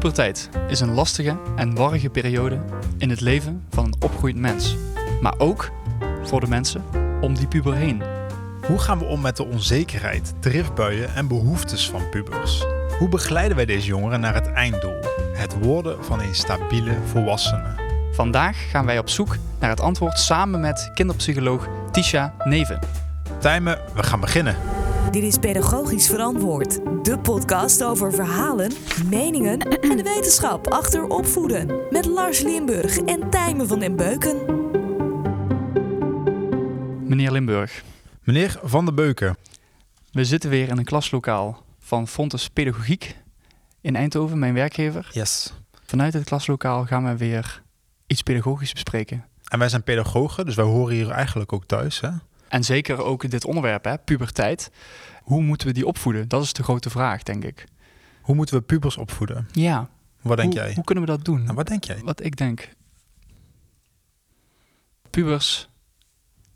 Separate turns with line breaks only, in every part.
puberteit is een lastige en warrige periode in het leven van een opgroeiend mens. Maar ook voor de mensen om die puber heen.
Hoe gaan we om met de onzekerheid, driftbuien en behoeftes van pubers? Hoe begeleiden wij deze jongeren naar het einddoel? Het worden van een stabiele volwassene.
Vandaag gaan wij op zoek naar het antwoord samen met kinderpsycholoog Tisha Neven.
Tijmen, we gaan beginnen.
Dit is Pedagogisch Verantwoord, de podcast over verhalen, meningen en de wetenschap achter opvoeden. Met Lars Limburg en Tijmen van den Beuken.
Meneer Limburg,
Meneer Van der Beuken,
we zitten weer in een klaslokaal van Fontes Pedagogiek in Eindhoven, mijn werkgever.
yes.
Vanuit het klaslokaal gaan we weer iets pedagogisch bespreken.
En wij zijn pedagogen, dus wij horen hier eigenlijk ook thuis. Hè?
En zeker ook dit onderwerp, hè, puberteit. Hoe moeten we die opvoeden? Dat is de grote vraag, denk ik.
Hoe moeten we pubers opvoeden?
Ja.
Wat denk
hoe,
jij?
Hoe kunnen we dat doen?
Nou, wat denk jij?
Wat ik denk. Pubers,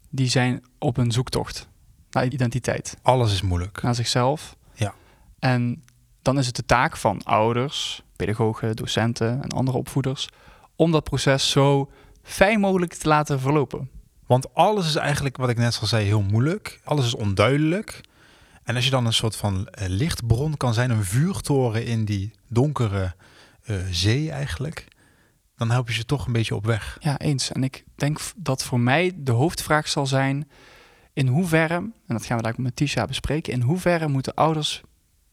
die zijn op een zoektocht naar identiteit,
Alles is moeilijk.
naar zichzelf.
Ja.
En dan is het de taak van ouders, pedagogen, docenten en andere opvoeders om dat proces zo fijn mogelijk te laten verlopen.
Want alles is eigenlijk, wat ik net al zei, heel moeilijk. Alles is onduidelijk. En als je dan een soort van eh, lichtbron kan zijn, een vuurtoren in die donkere eh, zee eigenlijk, dan help je ze toch een beetje op weg.
Ja, eens. En ik denk dat voor mij de hoofdvraag zal zijn: in hoeverre, en dat gaan we daar met Tisha bespreken, in hoeverre moeten ouders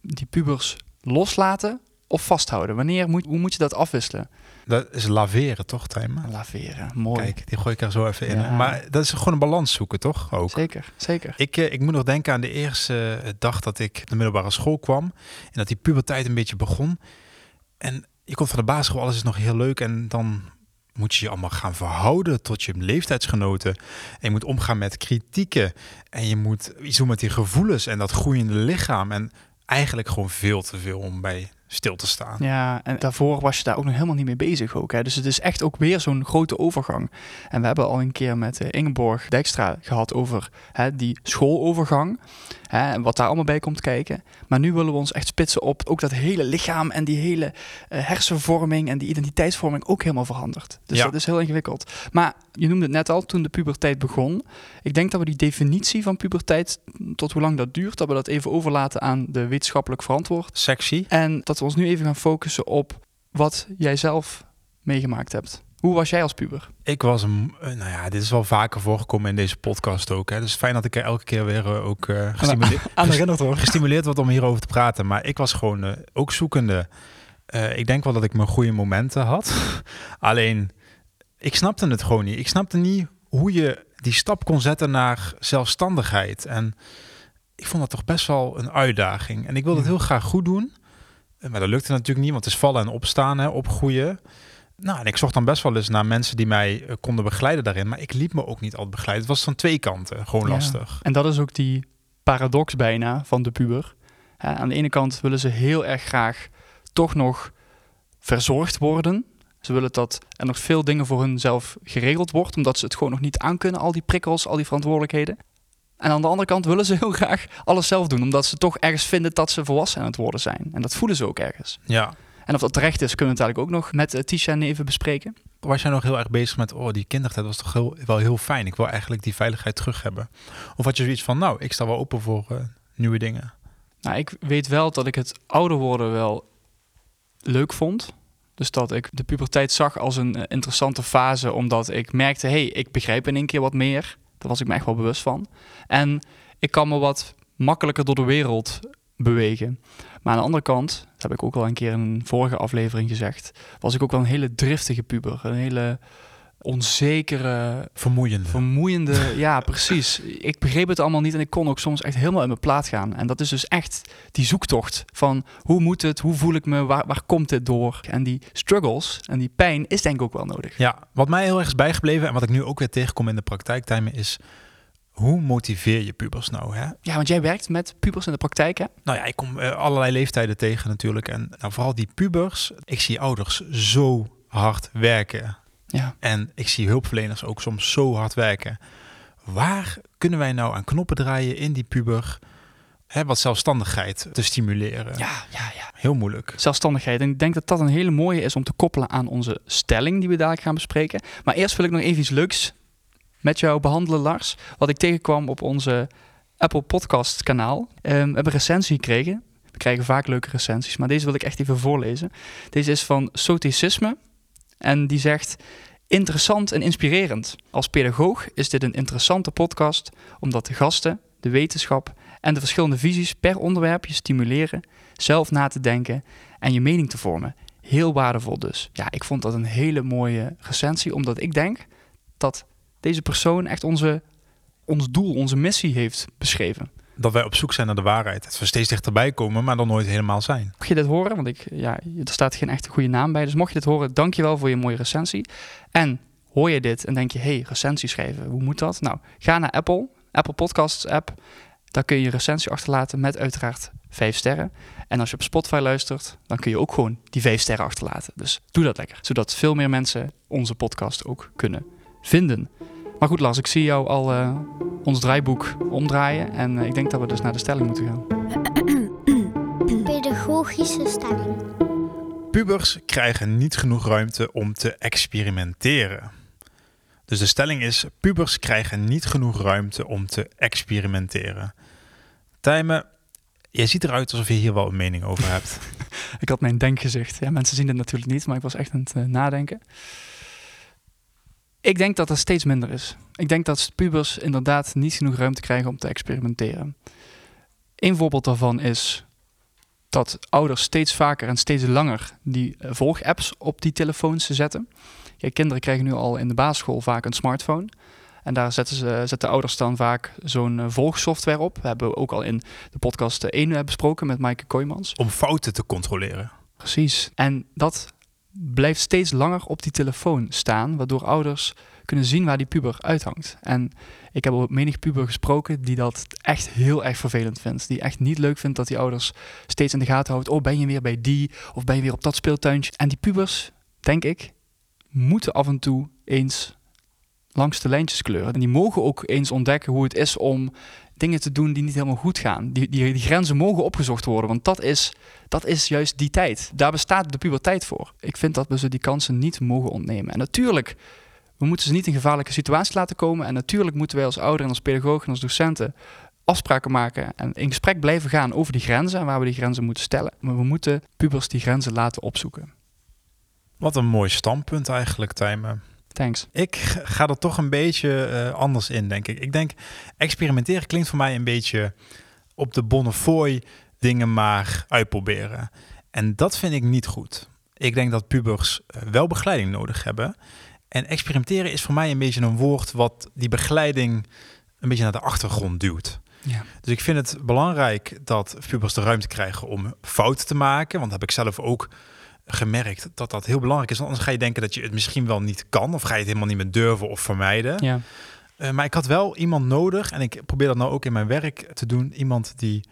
die pubers loslaten of vasthouden? Wanneer moet, hoe moet je dat afwisselen?
Dat is laveren, toch, Tijmen?
Laveren, mooi.
Kijk, die gooi ik er zo even in.
Ja.
Maar dat is gewoon een balans zoeken, toch? Ook.
Zeker, zeker.
Ik, eh, ik moet nog denken aan de eerste eh, dag dat ik de middelbare school kwam. En dat die puberteit een beetje begon. En je komt van de basisschool, alles is nog heel leuk. En dan moet je je allemaal gaan verhouden tot je leeftijdsgenoten. En je moet omgaan met kritieken. En je moet iets doen met die gevoelens en dat groeiende lichaam. En eigenlijk gewoon veel te veel om bij stil te staan.
Ja, en daarvoor was je daar ook nog helemaal niet mee bezig ook. Hè? Dus het is echt ook weer zo'n grote overgang. En we hebben al een keer met eh, Ingeborg Dijkstra gehad over hè, die schoolovergang. Hè, wat daar allemaal bij komt kijken. Maar nu willen we ons echt spitsen op ook dat hele lichaam en die hele eh, hersenvorming en die identiteitsvorming ook helemaal verandert. Dus
Ja.
dat is heel ingewikkeld. Maar je noemde het net al, toen de puberteit begon. Ik denk dat we die definitie van puberteit, tot hoe lang dat duurt, dat we dat even overlaten aan de wetenschappelijk verantwoord.
Sexy.
En dat we ons nu even gaan focussen op wat jij zelf meegemaakt hebt. Hoe was jij als puber?
Ik was een, eh, nou ja, dit is wel vaker voorgekomen in deze podcast ook. Hè. Dus fijn dat ik er elke keer weer eh, ook eh, gestimuleerd,
Aan herinnerd hoor.
gestimuleerd word om hierover te praten. Maar ik was gewoon ook zoekende. Ik denk wel dat ik mijn goede momenten had. Alleen, ik snapte het gewoon niet. Ik snapte niet hoe je die stap kon zetten naar zelfstandigheid. En ik vond dat toch best wel een uitdaging. En ik wilde het heel graag goed doen. Maar dat lukte natuurlijk niet, want het is vallen en opstaan, hè, opgroeien. Nou, en ik zocht dan best wel eens naar mensen die mij eh, konden begeleiden daarin. Maar ik liet me ook niet altijd begeleiden. Het was van twee kanten gewoon
Ja.
lastig.
En dat is ook die paradox bijna van de puber. Aan de ene kant willen ze heel erg graag toch nog verzorgd worden. Ze willen dat er nog veel dingen voor hunzelf geregeld wordt, omdat ze het gewoon nog niet aankunnen, al die prikkels, al die verantwoordelijkheden. En aan de andere kant willen ze heel graag alles zelf doen, omdat ze toch ergens vinden dat ze volwassen aan het worden zijn. En dat voelen ze ook ergens.
Ja.
En of dat terecht is, kunnen we het eigenlijk ook nog met eh, Tisha en even bespreken.
Was jij nog heel erg bezig met, oh, die kindertijd was toch heel, wel heel fijn. Ik wil eigenlijk die veiligheid terug hebben. Of had je zoiets van, nou, ik sta wel open voor eh, nieuwe dingen.
Nou, ik weet wel dat ik het ouder worden wel leuk vond. Dus dat ik de puberteit zag als een eh, interessante fase, omdat ik merkte, hé, hey, ik begrijp in één keer wat meer. Daar was ik me echt wel bewust van. En ik kan me wat makkelijker door de wereld bewegen. Maar aan de andere kant, heb ik ook al een keer in een vorige aflevering gezegd, was ik ook wel een hele driftige puber. Een hele onzekere,
Vermoeiende.
vermoeiende. ja, precies. Ik begreep het allemaal niet en ik kon ook soms echt helemaal in mijn plaat gaan. En dat is dus echt die zoektocht van hoe moet het, hoe voel ik me, waar, waar komt dit door? En die struggles en die pijn is denk ik ook wel nodig.
ja, wat mij heel erg is bijgebleven en wat ik nu ook weer tegenkom in de praktijktijmen is, hoe motiveer je pubers nou? Hè?
Ja, want jij werkt met pubers in de praktijk, hè?
Nou ja, ik kom eh, allerlei leeftijden tegen natuurlijk. En nou, vooral die pubers, ik zie ouders zo hard werken.
Ja.
En ik zie hulpverleners ook soms zo hard werken. Waar kunnen wij nou aan knoppen draaien in die puber? hè, wat zelfstandigheid te stimuleren.
Ja, ja, ja.
Heel moeilijk.
Zelfstandigheid. En ik denk dat dat een hele mooie is om te koppelen aan onze stelling die we dadelijk gaan bespreken. Maar eerst wil ik nog even iets leuks met jou behandelen, Lars. Wat ik tegenkwam op onze Apple Podcast kanaal. Um, we hebben recensie gekregen. We krijgen vaak leuke recensies, maar deze wil ik echt even voorlezen. Deze is van Soticisme en die zegt... Interessant en inspirerend. Als pedagoog is dit een interessante podcast, omdat de gasten, de wetenschap en de verschillende visies per onderwerp je stimuleren zelf na te denken en je mening te vormen. Heel waardevol dus. Ja, ik vond dat een hele mooie recensie, omdat ik denk dat deze persoon echt onze, ons doel, onze missie heeft beschreven.
Dat wij op zoek zijn naar de waarheid. Dat we steeds dichterbij komen, maar dan nooit helemaal zijn.
Mocht je dit horen, want ik, ja, er staat geen echte goede naam bij. Dus mocht je dit horen, dankjewel voor je mooie recensie. En hoor je dit en denk je, hey, recensie schrijven, hoe moet dat? Nou, ga naar Apple, Apple Podcasts app. Daar kun je je recensie achterlaten met uiteraard vijf sterren. En als je op Spotify luistert, dan kun je ook gewoon die vijf sterren achterlaten. Dus doe dat lekker, zodat veel meer mensen onze podcast ook kunnen vinden. Maar goed, Lars, ik zie jou al uh, ons draaiboek omdraaien. En uh, ik denk dat we dus naar de stelling moeten gaan.
Pedagogische stelling.
Pubers krijgen niet genoeg ruimte om te experimenteren. Dus de stelling is: pubers krijgen niet genoeg ruimte om te experimenteren. Tijmen, jij ziet eruit alsof je hier wel een mening over hebt.
ik had mijn denkgezicht. Ja, mensen zien het natuurlijk niet, maar ik was echt aan het uh, nadenken. Ik denk dat er steeds minder is. Ik denk dat pubers inderdaad niet genoeg ruimte krijgen om te experimenteren. Een voorbeeld daarvan is dat ouders steeds vaker en steeds langer die eh, volgapps op die telefoons zetten. Kinderen krijgen nu al in de basisschool vaak een smartphone. En daar zetten, ze, zetten ouders dan vaak zo'n eh, volgsoftware op. We hebben ook al in de podcast 1 eh, besproken met Maaike Kooijmans.
Om fouten te controleren.
Precies. En dat blijft steeds langer op die telefoon staan, waardoor ouders kunnen zien waar die puber uithangt. En ik heb op menig puber gesproken die dat echt heel erg vervelend vindt. Die echt niet leuk vindt dat die ouders steeds in de gaten houden. Oh, ben je weer bij die? Of ben je weer op dat speeltuintje? En die pubers, denk ik, moeten af en toe eens langs de lijntjes kleuren. En die mogen ook eens ontdekken hoe het is om dingen te doen die niet helemaal goed gaan. Die, die, die grenzen mogen opgezocht worden, want dat is, dat is juist die tijd. Daar bestaat de puberteit voor. Ik vind dat we ze die kansen niet mogen ontnemen. En natuurlijk, we moeten ze niet in gevaarlijke situaties laten komen. En natuurlijk moeten wij als ouder en als pedagoog en als docenten afspraken maken en in gesprek blijven gaan over die grenzen en waar we die grenzen moeten stellen. Maar we moeten pubers die grenzen laten opzoeken.
Wat een mooi standpunt eigenlijk, Tijmen.
Thanks.
Ik ga er toch een beetje uh, anders in, denk ik. Ik denk, experimenteren klinkt voor mij een beetje op de Bonnefoy dingen maar uitproberen. En dat vind ik niet goed. Ik denk dat pubers uh, wel begeleiding nodig hebben. En experimenteren is voor mij een beetje een woord wat die begeleiding een beetje naar de achtergrond duwt.
Ja.
Dus ik vind het belangrijk dat pubers de ruimte krijgen om fouten te maken. Want dat heb ik zelf ook gemerkt dat dat heel belangrijk is. Want anders ga je denken dat je het misschien wel niet kan. Of ga je het helemaal niet meer durven of vermijden.
Ja.
Uh, maar ik had wel iemand nodig. En ik probeer dat nou ook in mijn werk te doen. Iemand die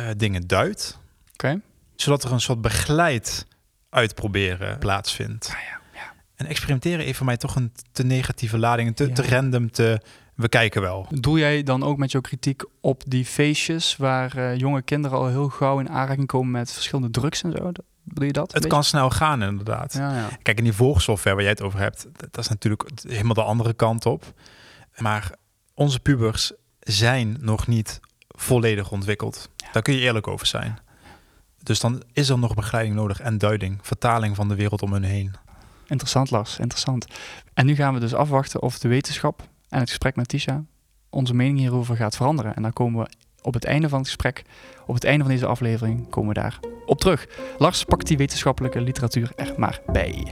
uh, dingen duidt.
Okay.
Zodat er een soort begeleid uitproberen plaatsvindt.
Ah, ja. Ja.
En experimenteren heeft voor mij toch een te negatieve lading. Te, te random, te... We kijken wel.
Doe jij dan ook met jouw kritiek op die feestjes... waar uh, jonge kinderen al heel gauw in aanraking komen met verschillende drugs en zo? Bedoel je dat?
Het kan snel gaan, inderdaad.
Ja, ja.
Kijk, in die volgsoftware waar jij het over hebt, dat is natuurlijk helemaal de andere kant op. Maar onze pubers zijn nog niet volledig ontwikkeld. Ja. Daar kun je eerlijk over zijn. Dus dan is er nog begeleiding nodig en duiding, vertaling van de wereld om hun heen.
Interessant, Lars, interessant. En nu gaan we dus afwachten of de wetenschap en het gesprek met Tisha onze mening hierover gaat veranderen. En dan komen we op het einde van het gesprek, op het einde van deze aflevering, komen we daar op terug. Lars, pakt die wetenschappelijke literatuur er maar bij.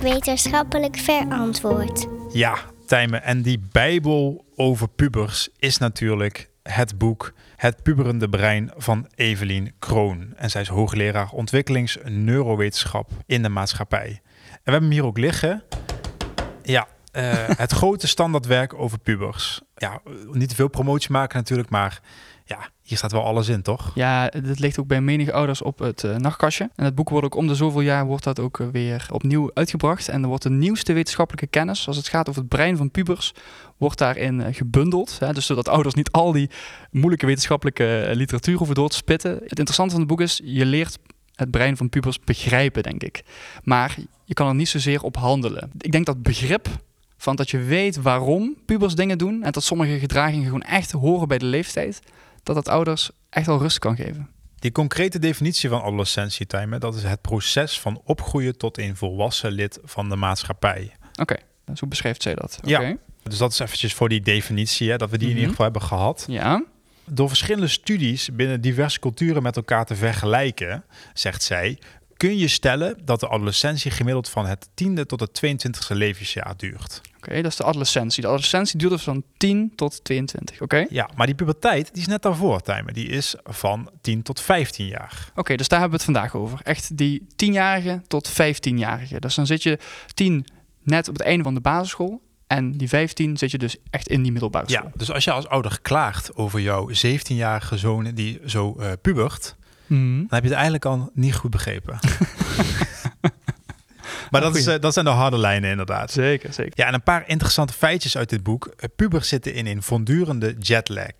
Wetenschappelijk verantwoord.
Ja, Tijmen. En die Bijbel over pubers is natuurlijk het boek Het puberende brein van Evelien Kroon. En zij is hoogleraar ontwikkelingsneurowetenschap in de maatschappij. En we hebben hem hier ook liggen. Ja, uh, het grote standaardwerk over pubers. Ja, niet te veel promotie maken natuurlijk, maar hier staat wel alles in, toch?
Ja, dit ligt ook bij menige ouders op het eh, nachtkastje. En het boek wordt ook om de zoveel jaar wordt dat ook eh, weer opnieuw uitgebracht. En er wordt de nieuwste wetenschappelijke kennis, als het gaat over het brein van pubers, wordt daarin eh, gebundeld. Hè? Dus zodat ouders niet al die moeilijke wetenschappelijke literatuur hoeven door te spitten. Het interessante van het boek is, je leert het brein van pubers begrijpen, denk ik. Maar je kan er niet zozeer op handelen. Ik denk dat begrip van dat je weet waarom pubers dingen doen en dat sommige gedragingen gewoon echt horen bij de leeftijd, dat dat ouders echt wel rust kan geven.
Die concrete definitie van adolescentietime, dat is het proces van opgroeien tot een volwassen lid van de maatschappij.
Oké, zo beschrijft zij dat.
Ja.
Oké.
Dus dat is eventjes voor die definitie, hè, dat we die in
Mhm.
ieder geval hebben gehad.
Ja.
Door verschillende studies binnen diverse culturen met elkaar te vergelijken, zegt zij, kun je stellen dat de adolescentie gemiddeld van het tiende tot het 22e levensjaar duurt.
Oké, dat is de adolescentie. De adolescentie duurt dus van 10 tot 22. Oké. Oké,
Ja, maar die puberteit die is net daarvoor, Tijmen. Die is van 10 tot 15 jaar.
dus daar hebben we het vandaag over. Echt die 10-jarige tot 15-jarige. Dus dan zit je 10 net op het einde van de basisschool. En die 15 zit je dus echt in die middelbare
Ja,
school.
dus als je als ouder klaagt over jouw 17-jarige zoon die zo eh, pubert,
Mhm.
dan heb je het eigenlijk al niet goed begrepen. maar dat, is, eh, dat zijn de harde lijnen inderdaad.
Zeker, zeker.
Ja, en een paar interessante feitjes uit dit boek. Eh, Pubers zitten in een voortdurende jetlag.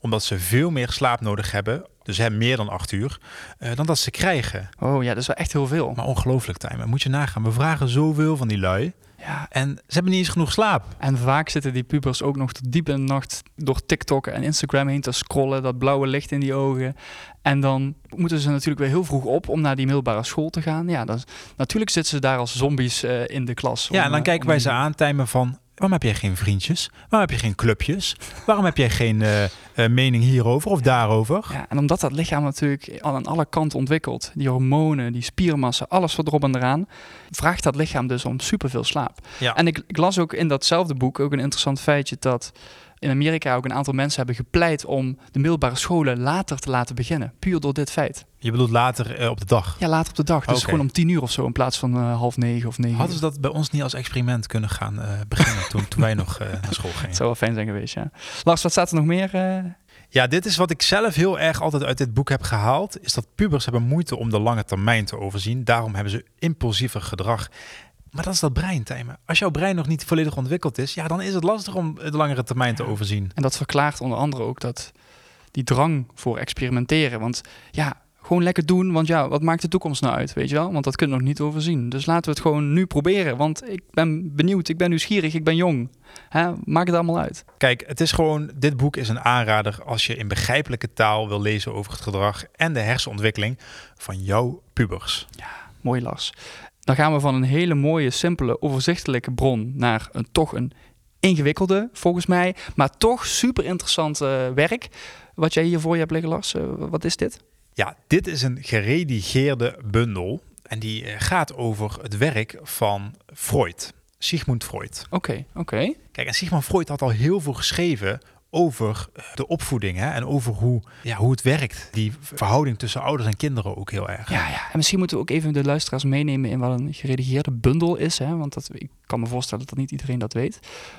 Omdat ze veel meer slaap nodig hebben, dus hè, meer dan acht uur, eh, dan dat ze krijgen.
Oh ja, dat is wel echt heel veel.
Maar ongelooflijk, Tijmen. Moet je nagaan. We vragen zoveel van die lui.
Ja,
En ze hebben niet eens genoeg slaap.
En vaak zitten die pubers ook nog tot diep in de nacht door TikTok en Instagram heen te scrollen. Dat blauwe licht in die ogen. En dan moeten ze natuurlijk weer heel vroeg op om naar die middelbare school te gaan. Ja, dan, natuurlijk zitten ze daar als zombies eh, in de klas.
Ja,
om,
en dan
eh,
kijken wij
die-
ze aan, Tijmen, van... Waarom heb jij geen vriendjes? Waarom heb je geen clubjes? Waarom heb jij geen eh, eh, mening hierover of daarover?
Ja, en omdat dat lichaam natuurlijk al aan alle kanten ontwikkelt, die hormonen, die spiermassa, alles wat erop en eraan, vraagt dat lichaam dus om superveel slaap.
Ja.
En ik, ik las ook in datzelfde boek ook een interessant feitje dat in Amerika ook een aantal mensen hebben gepleit om de middelbare scholen later te laten beginnen. Puur door dit feit.
Je bedoelt later eh, op de dag.
Ja, later op de dag. Dus gewoon om tien uur of zo in plaats van eh, half negen of negen.
Hadden ze dat bij ons niet als experiment kunnen gaan eh, beginnen toen, toen wij nog naar school gingen?
Het zou wel fijn zijn geweest, ja. Lars, wat staat er nog meer?
Ja, dit is wat ik zelf heel erg altijd uit dit boek heb gehaald. Is dat pubers hebben moeite om de lange termijn te overzien. Daarom hebben ze impulsiever gedrag. Maar dat is dat brein, Tijmen. Als jouw brein nog niet volledig ontwikkeld is, ja, dan is het lastig om de langere termijn te
Ja.
overzien.
En dat verklaart onder andere ook dat die drang voor experimenteren. Want ja, gewoon lekker doen, want ja, wat maakt de toekomst nou uit, weet je wel? Want dat kunnen we nog niet overzien. Dus laten we het gewoon nu proberen, want ik ben benieuwd, ik ben nieuwsgierig, ik ben jong. Maak het allemaal uit.
Kijk, het is gewoon, dit boek is een aanrader als je in begrijpelijke taal wil lezen over het gedrag en de hersenontwikkeling van jouw pubers.
Mooi, Lars. Dan gaan we van een hele mooie, simpele, overzichtelijke bron naar een toch een ingewikkelde, volgens mij, maar toch super interessant eh, werk. Wat jij hier voor je hebt liggen, Lars. Eh, wat is dit?
Ja, dit is een geredigeerde bundel en die eh, gaat over het werk van Freud, Sigmund Freud.
Oké, oké.
Kijk, en Sigmund Freud had al heel veel geschreven over de opvoeding hè, en over hoe, ja, hoe het werkt. Die verhouding tussen ouders en kinderen ook heel erg.
Ja, ja. En misschien moeten we ook even de luisteraars meenemen in wat een geredigeerde bundel is. Hè? Want dat, ik kan me voorstellen dat niet iedereen dat weet.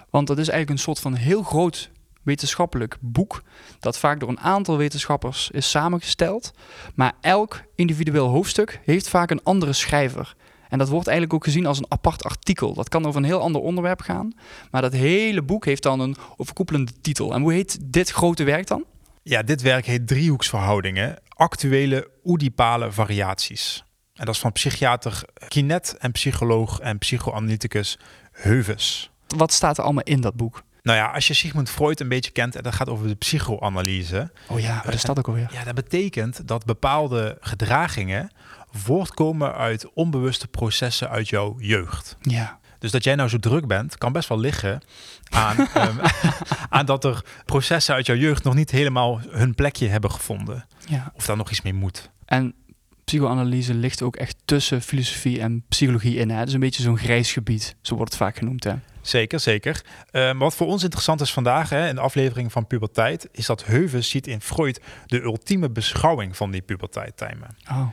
Want dat is eigenlijk een soort van heel groot wetenschappelijk boek. Dat vaak door een aantal wetenschappers is samengesteld. Maar elk individueel hoofdstuk heeft vaak een andere schrijver. En dat wordt eigenlijk ook gezien als een apart artikel. Dat kan over een heel ander onderwerp gaan. Maar dat hele boek heeft dan een overkoepelende titel. En hoe heet dit grote werk dan?
Ja, dit werk heet driehoeksverhoudingen, actuele oedipale variaties. En dat is van psychiater Kinet en psycholoog en psychoanalyticus Heuves.
Wat staat er allemaal in dat boek?
Nou ja, als je Sigmund Freud een beetje kent, en dat gaat over de psychoanalyse.
Oh ja, wat is dat ook alweer?
Ja, dat betekent dat bepaalde gedragingen voortkomen uit onbewuste processen uit jouw jeugd.
Ja.
Dus dat jij nou zo druk bent, kan best wel liggen aan, ehm, aan dat er processen uit jouw jeugd nog niet helemaal hun plekje hebben gevonden.
ja.
Of daar nog iets mee moet.
En psychoanalyse ligt ook echt tussen filosofie en psychologie in. Hè? Het is een beetje zo'n grijs gebied, zo wordt het vaak genoemd. Hè?
Zeker, zeker. Eh, maar wat voor ons interessant is vandaag hè, in de aflevering van puberteit, is dat Heuven ziet in Freud de ultieme beschouwing van die puberteittijmen.
Oh.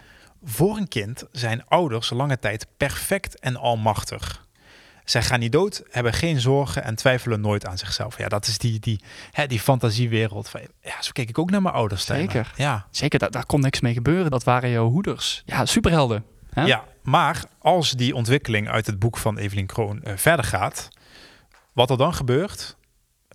Voor een kind zijn ouders lange tijd perfect en almachtig. Zij gaan niet dood, hebben geen zorgen en twijfelen nooit aan zichzelf. Ja, dat is die, die, hè, die fantasiewereld. Ja, zo keek ik ook naar mijn ouders.
Zeker.
Ja.
Zeker, daar, daar kon niks mee gebeuren. Dat waren jouw hoeders. Ja, superhelden. Hè?
ja, maar als die ontwikkeling uit het boek van Evelien Kroon eh, verder gaat, wat er dan gebeurt,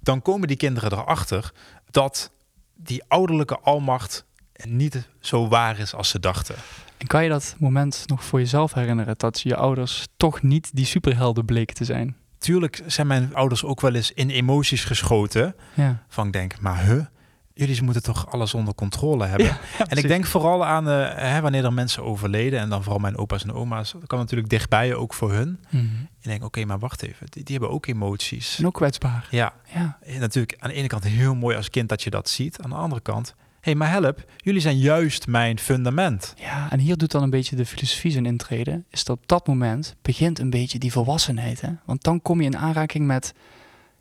dan komen die kinderen erachter dat die ouderlijke almacht niet zo waar is als ze dachten.
En kan je dat moment nog voor jezelf herinneren? Dat je ouders toch niet die superhelden bleken te zijn?
Tuurlijk zijn mijn ouders ook wel eens in emoties geschoten.
Ja.
Van ik denk, maar huh? Jullie moeten toch alles onder controle hebben. en ik denk vooral aan uh, hè, wanneer er mensen overleden. En dan vooral mijn opa's en oma's. Dat kan natuurlijk dichtbij ook voor hun.
Mhm.
Ik denk, oké, maar wacht even. Die, die, hebben ook emoties.
En ook kwetsbaar.
Ja.
ja.
En natuurlijk aan de ene kant heel mooi als kind dat je dat ziet. Aan de andere kant, hey, maar help. Jullie zijn juist mijn fundament.
Ja, en hier doet dan een beetje de filosofie zijn intrede. Is dat op dat moment begint een beetje die volwassenheid. Hè? Want dan kom je in aanraking met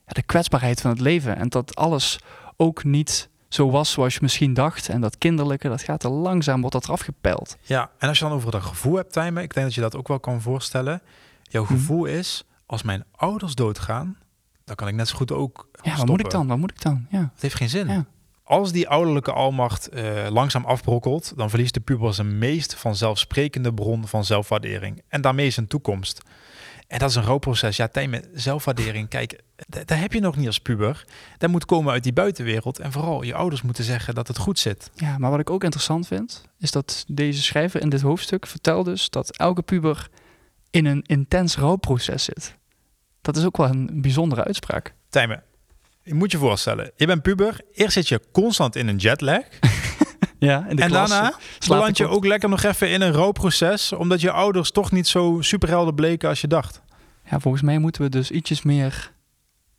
ja, de kwetsbaarheid van het leven. En dat alles ook niet zo was zoals je misschien dacht. En dat kinderlijke, dat gaat er langzaam, wordt dat eraf gepeld.
Ja, en als je dan over dat gevoel hebt, Tijmen, ik denk dat je dat ook wel kan voorstellen. Jouw
Mhm.
gevoel is, als mijn ouders doodgaan, dan kan ik net zo goed ook
Ja, wat moet ik dan? Wat moet ik dan? Ja.
Het heeft geen zin.
Ja.
Als die ouderlijke almacht eh, langzaam afbrokkelt, dan verliest de puber zijn meest vanzelfsprekende bron van zelfwaardering. En daarmee zijn toekomst. En dat is een rouwproces. Ja, Tijmen, zelfwaardering, kijk, daar heb je nog niet als puber. Dat moet komen uit die buitenwereld. En vooral, je ouders moeten zeggen dat het goed zit.
ja, maar wat ik ook interessant vind, is dat deze schrijver in dit hoofdstuk vertelt dus dat elke puber in een intens rouwproces zit. Dat is ook wel een bijzondere uitspraak.
Tijmen, je moet je voorstellen, je bent puber. Eerst zit je constant in een jetlag.
Ja, in de
en
klas,
daarna beland je ook lekker nog even in een rouwproces. Omdat je ouders toch niet zo superhelden bleken als je dacht.
Ja, volgens mij moeten we dus ietsjes meer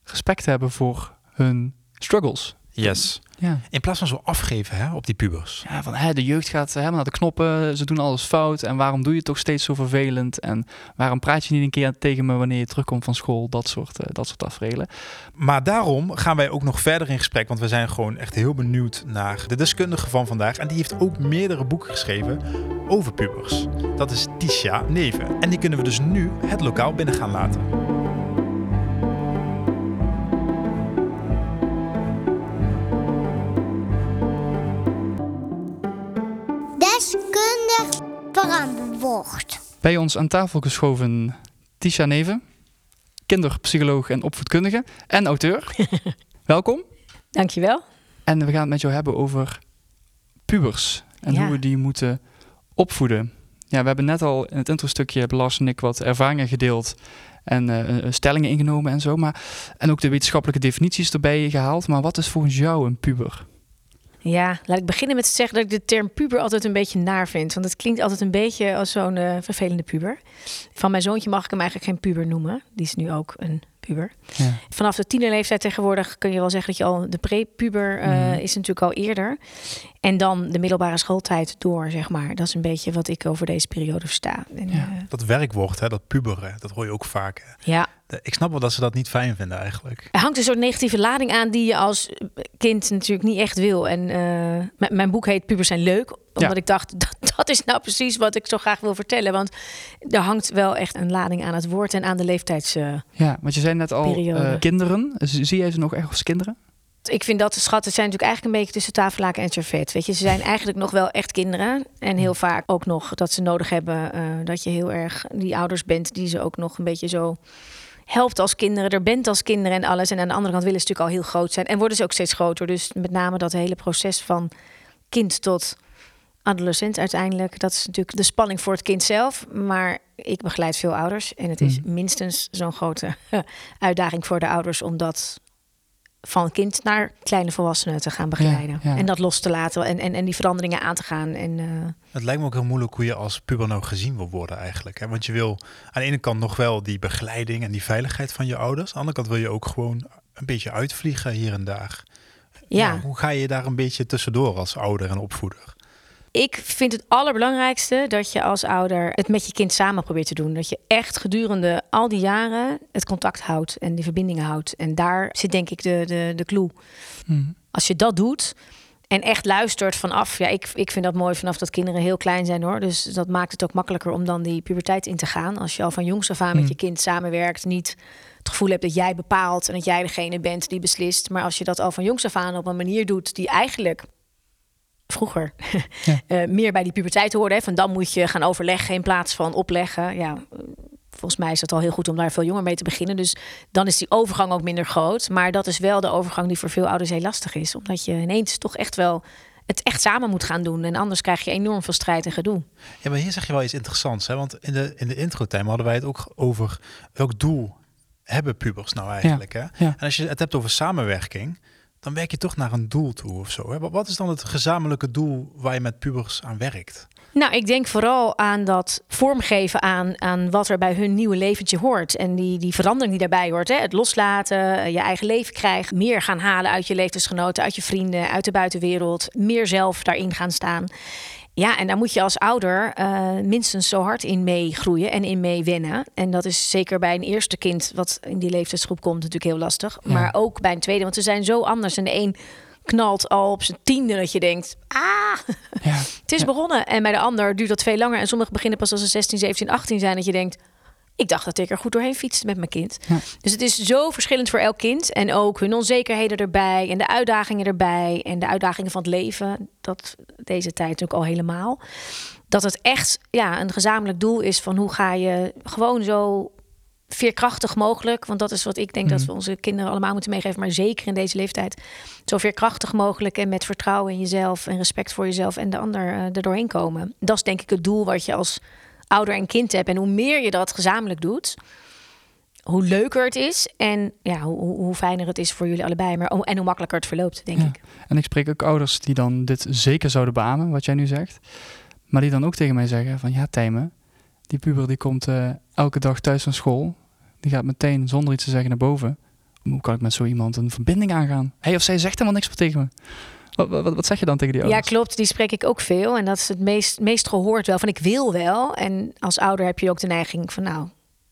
respect hebben voor hun struggles.
Yes.
Ja.
In plaats van zo afgeven hè, op die pubers.
Ja, van hè, de jeugd gaat helemaal naar de knoppen, ze doen alles fout. En waarom doe je het toch steeds zo vervelend? En waarom praat je niet een keer tegen me wanneer je terugkomt van school? Dat soort, eh, dat soort tafereelen.
Maar daarom gaan wij ook nog verder in gesprek. Want we zijn gewoon echt heel benieuwd naar de deskundige van vandaag. En die heeft ook meerdere boeken geschreven over pubers. Dat is Tisha Neven. En die kunnen we dus nu het lokaal binnen gaan laten.
Verantwoord.
Bij ons aan tafel geschoven Tisha Neven, kinderpsycholoog en opvoedkundige en auteur. Welkom.
Dankjewel.
En we gaan het met jou hebben over pubers en
Ja.
hoe we die moeten opvoeden. Ja, we hebben net al in het introstukje hebben Lars en ik wat ervaringen gedeeld en eh, stellingen ingenomen en zo. Maar, en ook de wetenschappelijke definities erbij gehaald. Maar wat is volgens jou een puber?
Ja, laat ik beginnen met te zeggen dat ik de term puber altijd een beetje naar vind. Want het klinkt altijd een beetje als zo'n eh, vervelende puber. Van mijn zoontje mag ik hem eigenlijk geen puber noemen. Die is nu ook een puber.
Ja.
Vanaf de tienerleeftijd tegenwoordig kun je wel zeggen dat je al de pre-puber eh,
Mhm.
is natuurlijk al eerder. En dan de middelbare schooltijd door, zeg maar. Dat is een beetje wat ik over deze periode versta. En,
Ja.
ja.
Dat werkwoord, hè, dat puberen, dat hoor je ook vaak. hè.
ja,
Ik snap wel dat ze dat niet fijn vinden eigenlijk.
Er hangt een soort negatieve lading aan die je als kind natuurlijk niet echt wil. En eh, m- mijn boek heet Pubers zijn leuk. Omdat
Ja.
ik dacht, dat, dat is nou precies wat ik zo graag wil vertellen. Want er hangt wel echt een lading aan het woord en aan de leeftijds...
Ja, want je zei net al eh, kinderen. Zie jij ze nog echt als kinderen?
ik vind dat de schatten zijn natuurlijk eigenlijk een beetje tussen tafellaken en servet. Weet je, ze zijn eigenlijk nog wel echt kinderen. En heel vaak ook nog dat ze nodig hebben eh, dat je heel erg die ouders bent die ze ook nog een beetje zo helpt als kinderen, er bent als kinderen en alles. En aan de andere kant willen ze natuurlijk al heel groot zijn en worden ze ook steeds groter. Dus met name dat hele proces van kind tot adolescent uiteindelijk, dat is natuurlijk de spanning voor het kind zelf. Maar ik begeleid veel ouders en het is
Mhm.
minstens zo'n grote uitdaging voor de ouders om dat van kind naar kleine volwassenen te gaan begeleiden.
Ja, ja.
En dat los te laten en, en, en die veranderingen aan te gaan. En, eh,
Het lijkt me ook heel moeilijk hoe je als puber nou gezien wil worden eigenlijk. Hè? Want je wil aan de ene kant nog wel die begeleiding en die veiligheid van je ouders. Aan de andere kant wil je ook gewoon een beetje uitvliegen hier en daar.
ja.
hoe ga je daar een beetje tussendoor als ouder en opvoeder?
Ik vind het allerbelangrijkste dat je als ouder het met je kind samen probeert te doen. Dat je echt gedurende al die jaren het contact houdt en die verbindingen houdt. En daar zit denk ik de, de, de clue.
Mhm.
Als je dat doet En echt luistert vanaf. Ja, ik, ik vind dat mooi vanaf dat kinderen heel klein zijn hoor. Dus dat maakt het ook makkelijker om dan die puberteit in te gaan. Als je al van jongs af aan met
Hmm.
je kind samenwerkt, niet het gevoel hebt dat jij bepaalt en dat jij degene bent die beslist. Maar als je dat al van jongs af aan op een manier doet die eigenlijk vroeger
Ja.
eh, meer bij die puberteit hoorde. Hè, van dan moet je gaan overleggen in plaats van opleggen. Ja, volgens mij is het al heel goed om daar veel jonger mee te beginnen. Dus dan is die overgang ook minder groot. Maar dat is wel de overgang die voor veel ouders heel lastig is. Omdat je ineens toch echt wel het echt samen moet gaan doen. En anders krijg je enorm veel strijd en gedoe.
Ja, maar hier zeg je wel iets interessants. Hè? Want in de, in de intro-time hadden wij het ook over welk doel hebben pubers nou eigenlijk. Hè?
ja.
En als je het hebt over samenwerking, dan werk je toch naar een doel toe of zo. Hè? Wat- is dan het gezamenlijke doel waar je met pubers aan werkt?
Nou, ik denk vooral aan dat vormgeven aan, aan wat er bij hun nieuwe leventje hoort. En die, die verandering die daarbij hoort. Hè? Het loslaten, eh, je eigen leven krijgen. Meer gaan halen uit je levensgenoten, uit je vrienden, uit de buitenwereld. Meer zelf daarin gaan staan. Ja, en daar moet je als ouder eh, minstens zo hard in meegroeien en in mee wennen. En dat is zeker bij een eerste kind, wat in die leeftijdsgroep komt, natuurlijk heel lastig.
Ja.
Maar ook bij een tweede, want ze zijn zo anders. En de een knalt al op zijn tiende dat je denkt, ah,
Ja.
het is
Ja.
begonnen. En bij de ander duurt dat veel langer. En sommigen beginnen pas als ze 16, 17, 18 zijn. Dat je denkt, ik dacht dat ik er goed doorheen fietste met mijn kind.
Ja.
Dus het is zo verschillend voor elk kind. En ook hun onzekerheden erbij. En de uitdagingen erbij. En de uitdagingen van het leven. Dat deze tijd natuurlijk al helemaal. Dat het echt ja, een gezamenlijk doel is van hoe ga je gewoon zo veerkrachtig mogelijk. Want dat is wat ik denk dat
Mhm.
we onze kinderen allemaal moeten meegeven. Maar zeker in deze leeftijd. Zo veerkrachtig mogelijk en met vertrouwen in jezelf en respect voor jezelf en de ander eh, er doorheen komen. Dat is denk ik het doel wat je als ouder en kind hebt. En hoe meer je dat gezamenlijk doet, hoe leuker het is. En ja, hoe, hoe hoe fijner het is voor jullie allebei. Maar, en hoe makkelijker het verloopt, denk
Ja.
ik.
En ik spreek ook ouders die dan dit zeker zouden beamen, wat jij nu zegt. Maar die dan ook tegen mij zeggen van ja, Tijmen, die puber die komt eh, elke dag thuis van school. Die gaat meteen zonder iets te zeggen naar boven. Hoe kan ik met zo iemand een verbinding aangaan? Hij of zij zegt helemaal niks meer tegen me. Wat, wat, wat zeg je dan tegen die
Ja,
ouders?
klopt. Die spreek ik ook veel. En dat is het meest, meest gehoord wel. Van ik wil wel. En als ouder heb je ook de neiging van nou,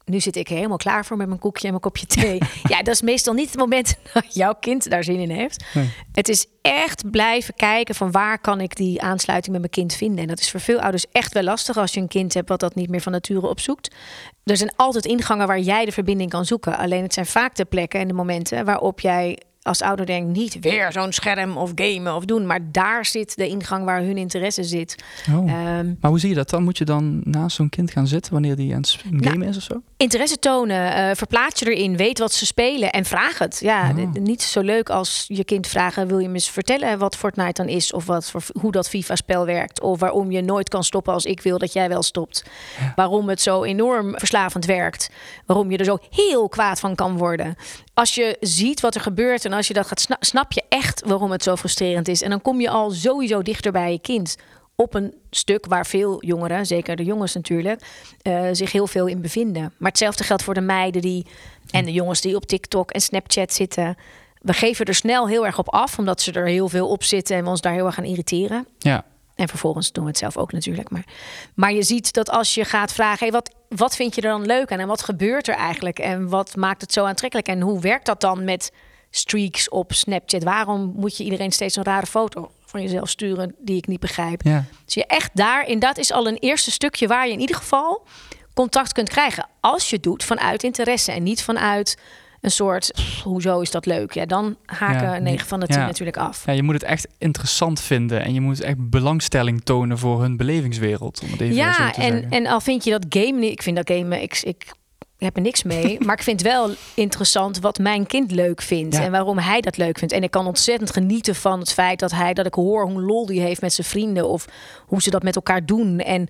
nu zit ik helemaal klaar voor met mijn koekje en mijn kopje thee. ja, dat is meestal niet het moment dat jouw kind daar zin in heeft.
Nee.
Het is echt blijven kijken van waar kan ik die aansluiting met mijn kind vinden. En dat is voor veel ouders echt wel lastig als je een kind hebt wat dat niet meer van nature opzoekt. Er zijn altijd ingangen waar jij de verbinding kan zoeken. Alleen het zijn vaak de plekken en de momenten waarop jij als ouder denkt niet weer zo'n scherm of gamen of doen. Maar daar zit de ingang waar hun interesse zit.
Oh.
Ehm,
Maar hoe zie je dat dan? Moet je dan naast zo'n kind gaan zitten wanneer die aan het
Nou,
gamen is of zo?
interesse tonen, eh, verplaats je erin, weet wat ze spelen en vraag het. Ja,
Oh.
niet zo leuk als je kind vragen: wil je me eens vertellen wat Fortnite dan is, of wat voor, hoe dat FIFA-spel werkt, of waarom je nooit kan stoppen als ik wil dat jij wel stopt,
Ja.
waarom het zo enorm verslavend werkt, waarom je er zo heel kwaad van kan worden. Als je ziet wat er gebeurt en als je dat gaat, sna- snap je echt waarom het zo frustrerend is. En dan kom je al sowieso dichter bij je kind op een stuk waar veel jongeren, zeker de jongens natuurlijk, eh, zich heel veel in bevinden. Maar hetzelfde geldt voor de meiden die en de jongens die op TikTok en Snapchat zitten. We geven er snel heel erg op af, omdat ze er heel veel op zitten en we ons daar heel erg gaan irriteren.
Ja.
En vervolgens doen we het zelf ook natuurlijk. Maar, maar je ziet dat als je gaat vragen: hey, wat, wat vind je er dan leuk aan? En wat gebeurt er eigenlijk? En wat maakt het zo aantrekkelijk? En hoe werkt dat dan met streaks op Snapchat? Waarom moet je iedereen steeds een rare foto van jezelf sturen die ik niet begrijp?
ja.
Dus je echt daarin, dat is al een eerste stukje waar je in ieder geval contact kunt krijgen. Als je doet vanuit interesse en niet vanuit een soort, "Pff, hoezo is dat leuk? Ja, dan haken
Ja,
9 van de 10
ja.
natuurlijk af.
ja, je moet het echt interessant vinden en je moet echt belangstelling tonen voor hun belevingswereld. Om het even zo
Ja,
te
en,
zeggen.
en al vind je dat game niet, ik vind dat game, ik, ik heb er niks mee, maar ik vind wel interessant wat mijn kind leuk vindt
Ja.
en waarom hij dat leuk vindt. En ik kan ontzettend genieten van het feit dat hij, dat ik hoor hoe lol die heeft met zijn vrienden of hoe ze dat met elkaar doen. En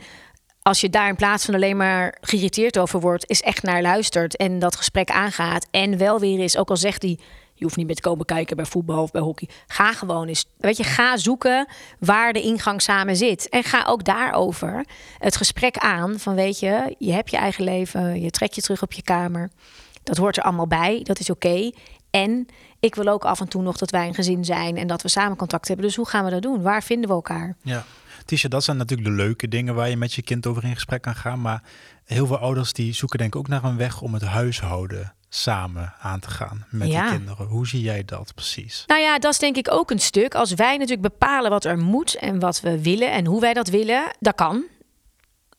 als je daar in plaats van alleen maar geïrriteerd over wordt, is echt naar luistert en dat gesprek aangaat. En wel weer is, ook al zegt hij, je hoeft niet meer te komen kijken bij voetbal of bij hockey. Ga gewoon eens, weet je, ga zoeken waar de ingang samen zit. En ga ook daarover het gesprek aan van, weet je, je hebt je eigen leven, je trekt je terug op je kamer. Dat hoort er allemaal bij, dat is oké. En ik wil ook af en toe nog dat wij een gezin zijn en dat we samen contact hebben. Dus hoe gaan we dat doen? Waar vinden we elkaar?
Ja. Tisha, dat zijn natuurlijk de leuke dingen waar je met je kind over in gesprek kan gaan. Maar heel veel ouders die zoeken denk ik ook naar een weg om het huishouden samen aan te gaan met
Ja.
die kinderen. Hoe zie jij dat precies?
Nou ja, dat is denk ik ook een stuk. Als wij natuurlijk bepalen wat er moet en wat we willen en hoe wij dat willen, dat kan.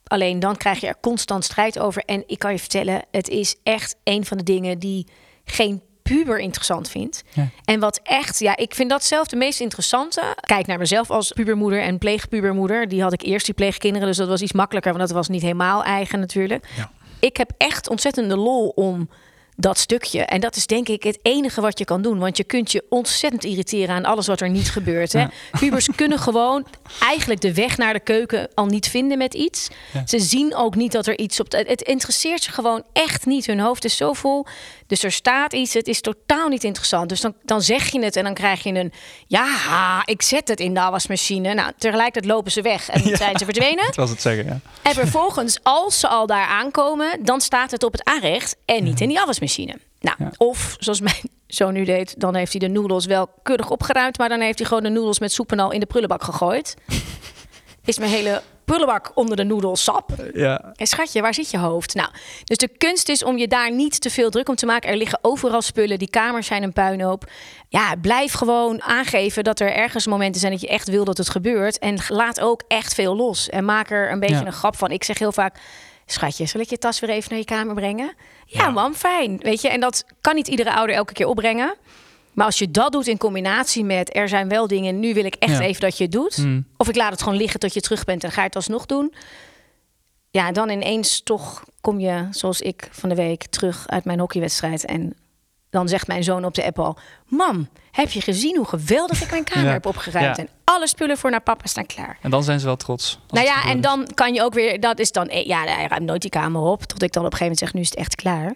Alleen dan krijg je er constant strijd over. En ik kan je vertellen, het is echt een van de dingen die geen puber interessant vindt.
Ja.
En wat echt, ja, ik vind dat zelf de meest interessante. Kijk naar mezelf als pubermoeder en pleegpubermoeder. Die had ik eerst, die pleegkinderen, dus dat was iets makkelijker, want dat was niet helemaal eigen natuurlijk.
Ja.
Ik heb echt ontzettende lol om dat stukje. En dat is denk ik het enige wat je kan doen. Want je kunt je ontzettend irriteren aan alles wat er niet gebeurt. Hè?
Ja.
Pubers kunnen gewoon eigenlijk de weg naar de keuken al niet vinden met iets.
Ja.
Ze zien ook niet dat er iets op... Het interesseert ze gewoon echt niet. Hun hoofd is zo vol. Dus er staat iets. Het is totaal niet interessant. Dus dan, dan zeg je het en dan krijg je een... Ja, ik zet het in de afwasmachine. Nou, tegelijkertijd lopen ze weg en zijn ze verdwenen.
Dat was het zeggen, ja.
En vervolgens, als ze al daar aankomen, dan staat het op het aanrecht en niet in die afwasmachine. Nou,
Ja.
of zoals mijn zoon nu deed, dan heeft hij de noedels wel keurig opgeruimd, maar dan heeft hij gewoon de noedels met soep en al in de prullenbak gegooid. Is mijn hele prullenbak onder de noedels sap.
Ja,
En schatje, waar zit je hoofd? Nou, dus de kunst is om je daar niet te veel druk om te maken. Er liggen overal spullen, die kamers zijn een puinhoop. Ja, blijf gewoon aangeven dat er ergens momenten zijn dat je echt wil dat het gebeurt. En laat ook echt veel los. En maak er een beetje
Ja.
een grap van. Ik zeg heel vaak, schatje, zal ik je tas weer even naar je kamer brengen? Ja,
Ja.
man, fijn. Weet je, en dat kan niet iedere ouder elke keer opbrengen. Maar als je dat doet in combinatie met er zijn wel dingen, nu wil ik echt
Ja.
even dat je het doet.
Mm.
Of ik laat het gewoon liggen tot je terug bent en ga je het alsnog doen. Ja, dan ineens toch kom je, zoals ik van de week, terug uit mijn hockeywedstrijd. En dan zegt mijn zoon op de app al... Mam, heb je gezien hoe geweldig ik mijn kamer
Ja.
heb opgeruimd?
Ja.
En alle spullen voor naar papa staan klaar.
en dan zijn ze wel trots.
Nou ja, en dan kan je ook weer... Dat is dan... eh, Ja, hij ruimt nooit die kamer op. Tot ik dan op een gegeven moment zeg, nu is het echt klaar.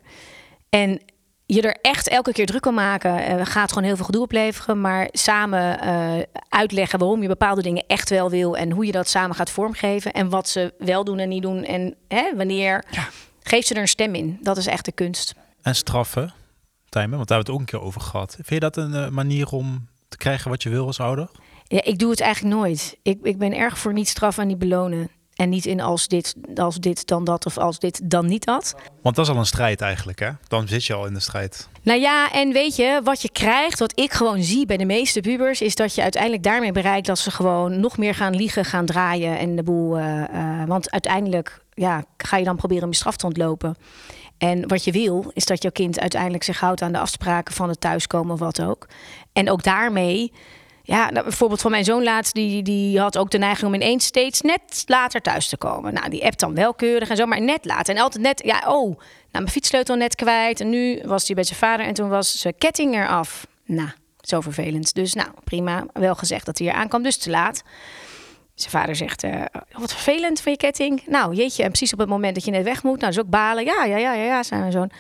En je er echt elke keer druk om maken... eh, gaat gewoon heel veel gedoe opleveren. Maar samen eh, uitleggen waarom je bepaalde dingen echt wel wil... en hoe je dat samen gaat vormgeven. En wat ze wel doen en niet doen. En hè, wanneer...
Ja.
Geef ze er een stem in. Dat is echt de kunst.
En straffen, Tijmen, want daar hebben we het ook een keer over gehad. Vind je dat een eh, manier om te krijgen wat je wil als ouder?
Ja, ik doe het eigenlijk nooit. Ik, ik ben erg voor niet straffen en niet belonen. En niet in als dit, als dit dan dat of als dit dan niet dat.
Want dat is al een strijd eigenlijk, hè? Dan zit je al in de strijd.
Nou ja, en weet je, wat je krijgt, wat ik gewoon zie bij de meeste pubers, is dat je uiteindelijk daarmee bereikt dat ze gewoon nog meer gaan liegen, gaan draaien en de boel. eh, eh, want uiteindelijk ja, ga je dan proberen om je straf te ontlopen. En wat je wil, is dat jouw kind uiteindelijk zich houdt aan de afspraken van het thuiskomen of wat ook. En ook daarmee. Ja, nou, bijvoorbeeld van mijn zoon laatst, die, die had ook de neiging om ineens steeds net later thuis te komen. Nou, die appt dan wel keurig en zo, maar net later. En altijd net, ja, oh, nou, mijn fietssleutel net kwijt. En nu was hij bij zijn vader en toen was zijn ketting eraf. Nou, zo vervelend. Dus nou, prima, wel gezegd dat hij hier aankwam, dus te laat. Zijn vader zegt, eh, wat vervelend van je ketting. Nou, jeetje, en precies op het moment dat je net weg moet. Nou, is ook balen. Ja, ja, ja, ja, ja, zei mijn zoon.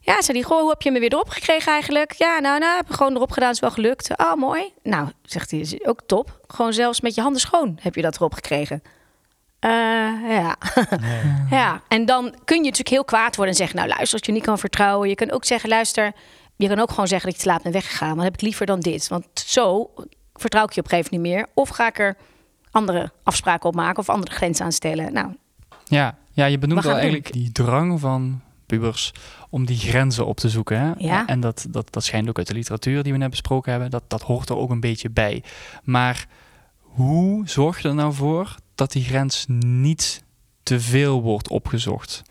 Ja, zei die, goh, hoe heb je me weer erop gekregen eigenlijk? Ja, nou, nou, heb ik gewoon erop gedaan, is wel gelukt. Oh, mooi. Nou, zegt hij, is ook top. Gewoon zelfs met je handen schoon heb je dat erop gekregen. Eh, ja. ja, en dan kun je natuurlijk heel kwaad worden en zeggen... nou, luister, als je niet kan vertrouwen. Je kan ook zeggen, luister... je kan ook gewoon zeggen dat je te laat bent weggegaan. Maar dan heb ik liever dan dit. Want zo vertrouw ik je op een gegeven moment niet meer. Of ga ik er andere afspraken op maken of andere grenzen aan stellen. Nou,
Ja, ja je benoemt al eigenlijk die drang van pubers om die grenzen op te zoeken. Hè?
Ja.
En dat, dat, dat schijnt ook uit de literatuur die we net besproken hebben. Dat, dat hoort er ook een beetje bij. Maar hoe zorg je er nou voor dat die grens niet te veel wordt opgezocht?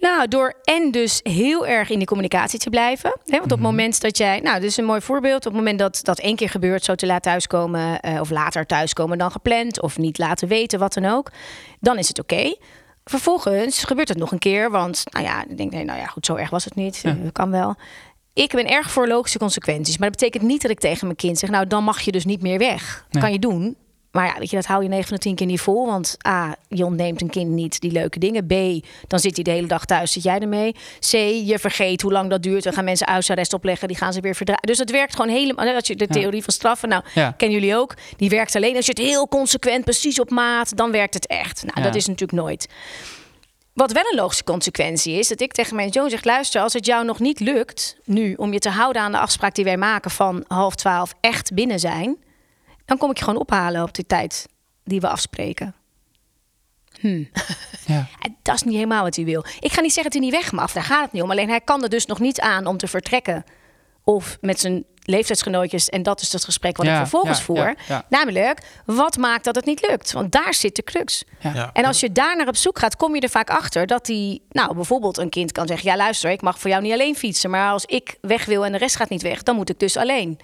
Nou, door en dus heel erg in die communicatie te blijven. Hè? Want op het
Mhm.
moment dat jij, nou, dit is een mooi voorbeeld. Op het moment dat dat één keer gebeurt, zo te laat thuiskomen eh, of later thuiskomen dan gepland of niet laten weten, wat dan ook, dan is het oké. Vervolgens gebeurt het nog een keer, want nou ja, ik denk, nee, nou ja, goed, zo erg was het niet,
Ja.
Eh, kan wel. Ik ben erg voor logische consequenties, maar dat betekent niet dat ik tegen mijn kind zeg, nou, dan mag je dus niet meer weg.
Nee.
Kan je doen. Maar ja, weet je, dat hou je 9 van de 10 keer niet vol. Want A, je ontneemt een kind niet die leuke dingen. B, dan zit hij de hele dag thuis, zit jij ermee. C, je vergeet hoe lang dat duurt. Dan gaan mensen huisarrest opleggen, die gaan ze weer verdraaien. Dus het werkt gewoon helemaal. Als je de
Ja.
theorie van straffen, nou,
Ja.
kennen jullie ook. Die werkt alleen als je het heel consequent, precies op maat, dan werkt het echt. Nou,
Ja.
dat is natuurlijk nooit. Wat wel een logische consequentie is, dat ik tegen mijn zoon zeg: luister, als het jou nog niet lukt nu om je te houden aan de afspraak die wij maken van half twaalf echt binnen zijn, dan kom ik je gewoon ophalen op die tijd die we afspreken. Hm.
Ja.
En Dat is niet helemaal wat hij wil. Ik ga niet zeggen dat hij niet weg mag, daar gaat het niet om. Alleen hij kan er dus nog niet aan om te vertrekken. Of met zijn leeftijdsgenootjes. En dat is het gesprek wat
Ja,
ik vervolgens
ja,
voer.
ja, ja.
Namelijk, wat maakt dat het niet lukt? Want daar zit de crux.
Ja.
Ja.
En als je daar naar op zoek gaat, kom je er vaak achter dat hij, nou bijvoorbeeld een kind kan zeggen: Ja, luister, ik mag voor jou niet alleen fietsen. Maar als ik weg wil en de rest gaat niet weg, dan moet ik dus alleen.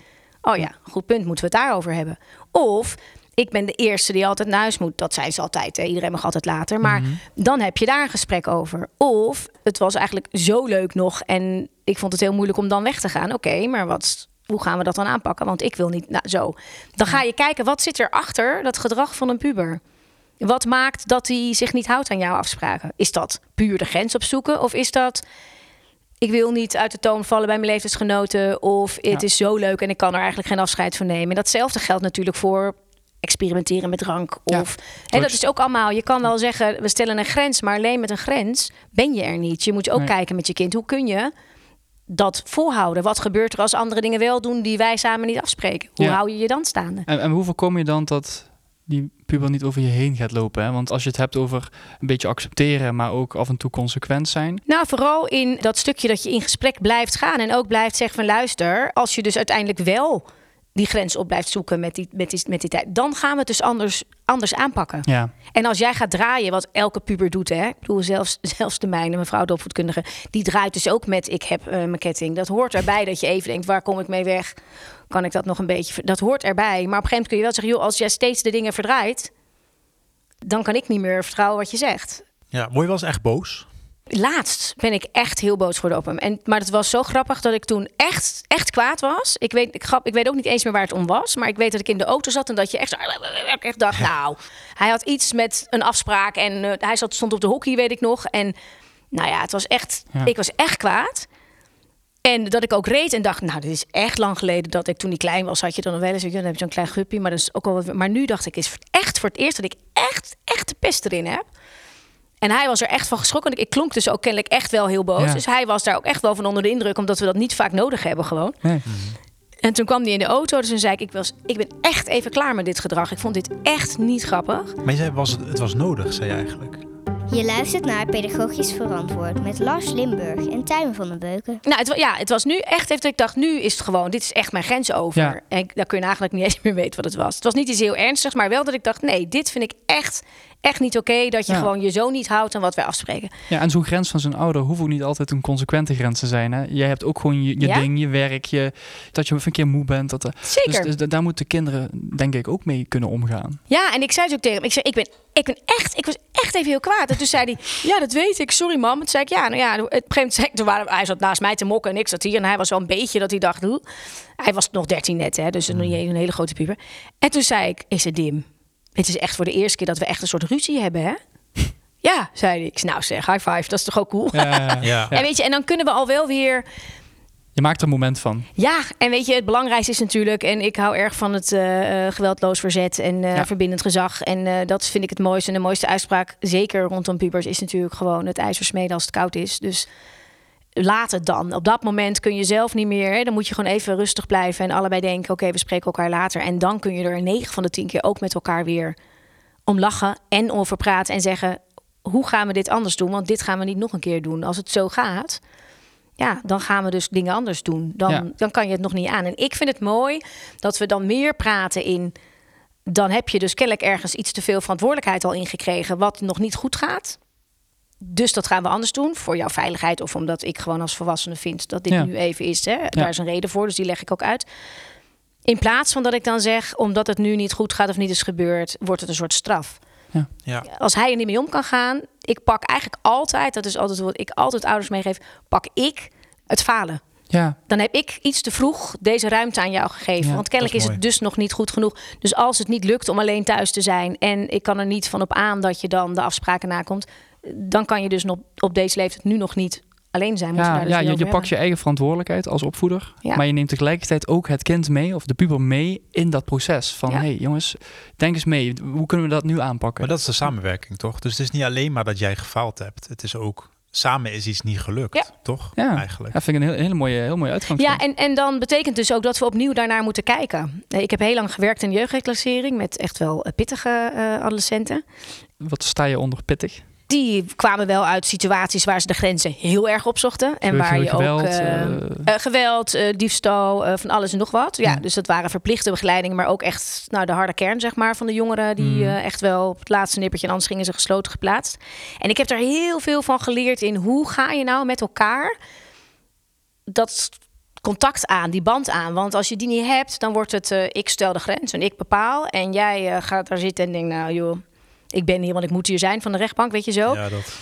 Oh ja, goed punt, moeten we het daarover hebben. Of ik ben de eerste die altijd naar huis moet. Dat zijn ze altijd. Hè? Iedereen mag altijd later. Maar dan heb je daar een gesprek over. Of het was eigenlijk zo leuk nog. En ik vond het heel moeilijk om dan weg te gaan. Oké, maar wat, hoe gaan we dat dan aanpakken? Want ik wil niet. Nou, zo. Dan ga je kijken, wat zit er achter dat gedrag van een puber? Wat maakt dat hij zich niet houdt aan jouw afspraken? Is dat puur de grens opzoeken? Of is dat ik wil niet uit de toon vallen bij mijn leeftijdsgenoten. Of het
Ja.
is zo leuk en ik kan er eigenlijk geen afscheid van nemen. En datzelfde geldt natuurlijk voor experimenteren met drank.
Ja,
Of, hè, dat is ook allemaal. Je kan wel zeggen, we stellen een grens. Maar alleen met een grens ben je er niet. Je moet ook
Nee.
kijken met je kind. Hoe kun je dat volhouden? Wat gebeurt er als andere dingen wel doen die wij samen niet afspreken? Hoe
Ja.
hou je je dan staande?
En, en hoe voorkom je dan dat die puber niet over je heen gaat lopen? Hè? Want als je het hebt over een beetje accepteren, maar ook af en toe consequent zijn.
Nou, vooral in dat stukje dat je in gesprek blijft gaan en ook blijft zeggen van luister, als je dus uiteindelijk wel die grens op blijft zoeken met die, met die, met die tijd, dan gaan we het dus anders, anders aanpakken.
Ja,
En als jij gaat draaien, wat elke puber doet, hè? Ik bedoel, zelfs, zelfs de mijne, mevrouw de opvoedkundige, die draait dus ook met ik heb eh, mijn ketting. Dat hoort erbij dat je even denkt, waar kom ik mee weg? Kan ik dat nog een beetje... Dat hoort erbij. Maar op een gegeven moment kun je wel zeggen, joh, als jij steeds de dingen verdraait, dan kan ik niet meer vertrouwen wat je zegt.
Ja, word je wel eens echt boos?
Laatst ben ik echt heel boos geworden op hem. En, maar het was zo grappig dat ik toen echt, echt kwaad was. Ik weet, ik, grap, ik weet ook niet eens meer waar het om was. Maar ik weet dat ik in de auto zat en dat je echt, zo, echt dacht... Nou, hij had iets met een afspraak en eh, hij zat, stond op de hockey, weet ik nog. En nou ja, het was echt...
Ja.
Ik was echt kwaad. En dat ik ook reed en dacht, nou, dit is echt lang geleden dat ik toen ik klein was, had je dan nog wel eens, ja, dan heb je zo'n klein guppy, maar dat is ook al wat. Maar nu dacht ik, is echt voor het eerst dat ik echt, echt de pest erin heb. En hij was er echt van geschrokken. Ik klonk dus ook kennelijk echt wel heel boos.
Ja.
Dus hij was daar ook echt wel van onder de indruk, omdat we dat niet vaak nodig hebben gewoon.
nee.
En toen kwam hij in de auto, dus toen zei ik, ik, was, ik ben echt even klaar met dit gedrag. Ik vond dit echt niet grappig.
Maar je zei, was het, het was nodig, zei je eigenlijk.
Je luistert naar Pedagogisch Verantwoord met Lars Limburg en Tuin van den Beuken.
Nou, het, ja, het was nu echt even dat ik dacht, nu is het gewoon, dit is echt mijn grens over.
Ja.
En ik- dan kun je eigenlijk niet eens meer weten wat het was. Het was niet iets heel ernstigs, maar wel dat ik dacht, nee, dit vind ik echt, echt niet oké. dat je
Ja.
gewoon je zo niet houdt aan wat wij afspreken.
Ja, en zo'n grens van zijn ouder hoeft ook niet altijd een consequente grens te zijn. Hè? Jij hebt ook gewoon je, je
Ja?
ding, je werk, je, dat je een keer moe bent. Dat, eh,
Zeker.
Dus, dus da- daar moeten kinderen denk ik ook mee kunnen omgaan.
Ja, en ik zei het ook tegen hem. Ik zei, ik ben, ik ben echt, ik was echt even heel kwaad. En toen zei hij, ja, dat weet ik. Sorry, mam. En toen zei ik, ja, nou ja. Een gegeven moment zei ik, toen waren, hij zat naast mij te mokken en ik zat hier. En hij was wel een beetje dat hij dacht, hoe? Hij was nog 13 net, hè. Dus nog niet een hele grote puber. En toen zei ik, is het dim? Het is echt voor de eerste keer dat we echt een soort ruzie hebben, hè? Ja, zei. Ik nou zeg, high five. Dat is toch ook cool?
Ja,
Ja.
En weet je, en dan kunnen we al wel weer
je maakt er een moment van.
ja, en weet je, het belangrijkste is natuurlijk... en ik hou erg van het eh, eh, geweldloos verzet en eh,
Ja.
verbindend gezag. En eh, dat vind ik het mooiste. En de mooiste uitspraak, zeker rondom pubers... is natuurlijk gewoon het ijzer smeden als het koud is. Dus laat het dan. Op dat moment kun je zelf niet meer... Hè, dan moet je gewoon even rustig blijven en allebei denken... oké, we spreken elkaar later. En dan kun je er 9 van de 10 keer ook met elkaar weer om lachen... en over praten en zeggen... hoe gaan we dit anders doen? Want dit gaan we niet nog een keer doen. Als het zo gaat ja, dan gaan we dus dingen anders doen. Dan,
Ja.
dan kan je het nog niet aan. En ik vind het mooi dat we dan meer praten in. Dan heb je dus kennelijk ergens iets te veel verantwoordelijkheid al ingekregen, wat nog niet goed gaat. Dus dat gaan we anders doen voor jouw veiligheid of omdat ik gewoon als volwassene vind dat dit
Ja.
nu even is. Hè? Daar is een reden voor, dus die leg ik ook uit. In plaats van dat ik dan zeg, omdat het nu niet goed gaat of niet is gebeurd, wordt het een soort straf
Ja.
als hij er niet mee om kan gaan, ik pak eigenlijk altijd, dat is altijd wat ik altijd ouders meegeef, pak ik het falen.
Ja,
Dan heb ik iets te vroeg deze ruimte aan jou gegeven.
Ja,
Want kennelijk is,
is
het dus nog niet goed genoeg. Dus als het niet lukt om alleen thuis te zijn en ik kan er niet van op aan dat je dan de afspraken nakomt, dan kan je dus nog op deze leeftijd nu nog niet alleen zijn.
Ja,
dus
ja je, pakt je eigen verantwoordelijkheid als opvoeder.
Ja.
Maar je neemt tegelijkertijd ook het kind mee, of de puber mee, in dat proces. Van,
Ja.
hey jongens, denk eens mee. Hoe kunnen we dat nu aanpakken?
Maar dat is de samenwerking, toch? Dus het is niet alleen maar dat jij gefaald hebt. Het is ook samen is iets niet gelukt,
Ja.
toch?
Ja,
Eigenlijk.
dat vind ik een heel, hele mooie, heel mooie uitgangspunt.
Ja, en, en dan betekent dus ook dat we opnieuw daarnaar moeten kijken. Eh, Ik heb heel lang gewerkt in jeugdreclassering met echt wel eh, pittige eh, adolescenten.
Wat sta je onder pittig?
Die kwamen wel uit situaties waar ze de grenzen heel erg opzochten. En waar je
geweld,
ook eh,
eh,
eh, geweld, eh, diefstal, van alles en nog wat. Ja,
Ja.
dus dat waren verplichte begeleidingen, maar ook echt nou, de harde kern zeg maar, van de jongeren. Die
Mm.
echt wel op het laatste nippertje en anders gingen ze gesloten geplaatst. En ik heb daar heel veel van geleerd in hoe ga je nou met elkaar dat contact aan, die band aan. Want als je die niet hebt, dan wordt het ik stel de grens en ik bepaal. En jij gaat daar zitten en denkt, nou joh, ik ben hier, want ik moet hier zijn van de rechtbank, weet je zo.
Ja, dat.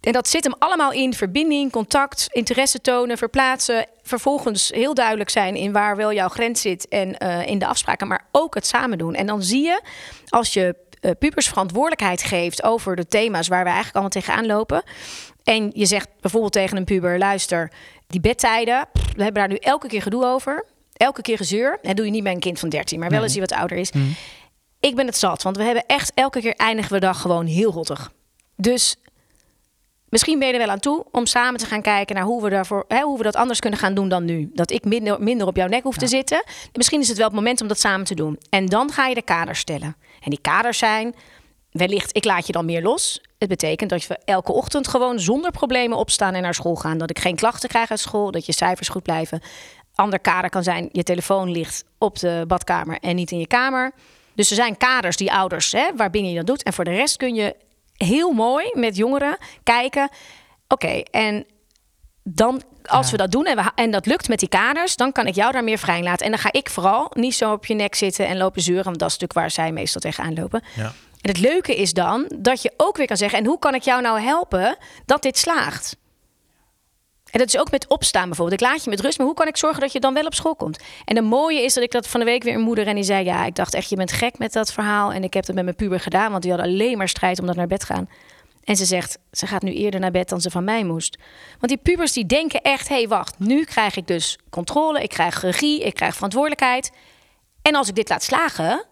En dat zit hem allemaal in verbinding, contact, interesse tonen, verplaatsen. Vervolgens heel duidelijk zijn in waar wel jouw grens zit en eh, in de afspraken, maar ook het samen doen. En dan zie je, als je eh, pubers verantwoordelijkheid geeft over de thema's waar we eigenlijk allemaal tegenaan lopen. En je zegt bijvoorbeeld tegen een puber: luister, die bedtijden, pff, we hebben daar nu elke keer gedoe over. Elke keer gezeur. Dat doe je niet bij een kind van 13, maar wel
Nee.
als hij wat ouder is.
Mm.
Ik ben het zat, want we hebben echt elke keer eindigen we de dag gewoon heel rottig. Dus misschien ben je er wel aan toe om samen te gaan kijken naar hoe we, daarvoor, hè, hoe we dat anders kunnen gaan doen dan nu. Dat ik minder, minder op jouw nek hoef te zitten. Misschien is het wel het moment om dat samen te doen. En dan ga je de kaders stellen. En die kaders zijn, wellicht, ik laat je dan meer los. Het betekent dat we elke ochtend gewoon zonder problemen opstaan en naar school gaan. Dat ik geen klachten krijg uit school, dat je cijfers goed blijven. Ander kader kan zijn, je telefoon ligt op de badkamer en niet in je kamer. Dus er zijn kaders die ouders, hè, waarbinnen je dat doet. En voor de rest kun je heel mooi met jongeren kijken. Oké, en dan als
Ja.
we dat doen en, we, en dat lukt met die kaders, dan kan ik jou daar meer vrij laten. En dan ga ik vooral niet zo op je nek zitten en lopen zeuren, want dat is natuurlijk waar zij meestal tegenaan lopen.
Ja.
En het leuke is dan dat je ook weer kan zeggen: en hoe kan ik jou nou helpen dat dit slaagt? En dat is ook met opstaan bijvoorbeeld. Ik laat je met rust, maar hoe kan ik zorgen dat je dan wel op school komt? En het mooie is dat ik dat van de week weer een moeder en die zei: Ja, ik dacht echt, je bent gek met dat verhaal. En ik heb het met mijn puber gedaan, want die hadden alleen maar strijd om dat naar bed gaan. En ze zegt: Ze gaat nu eerder naar bed dan ze van mij moest. Want die pubers die denken echt: Hé, hey, wacht, nu krijg ik dus controle, ik krijg regie, ik krijg verantwoordelijkheid. En als ik dit laat slagen,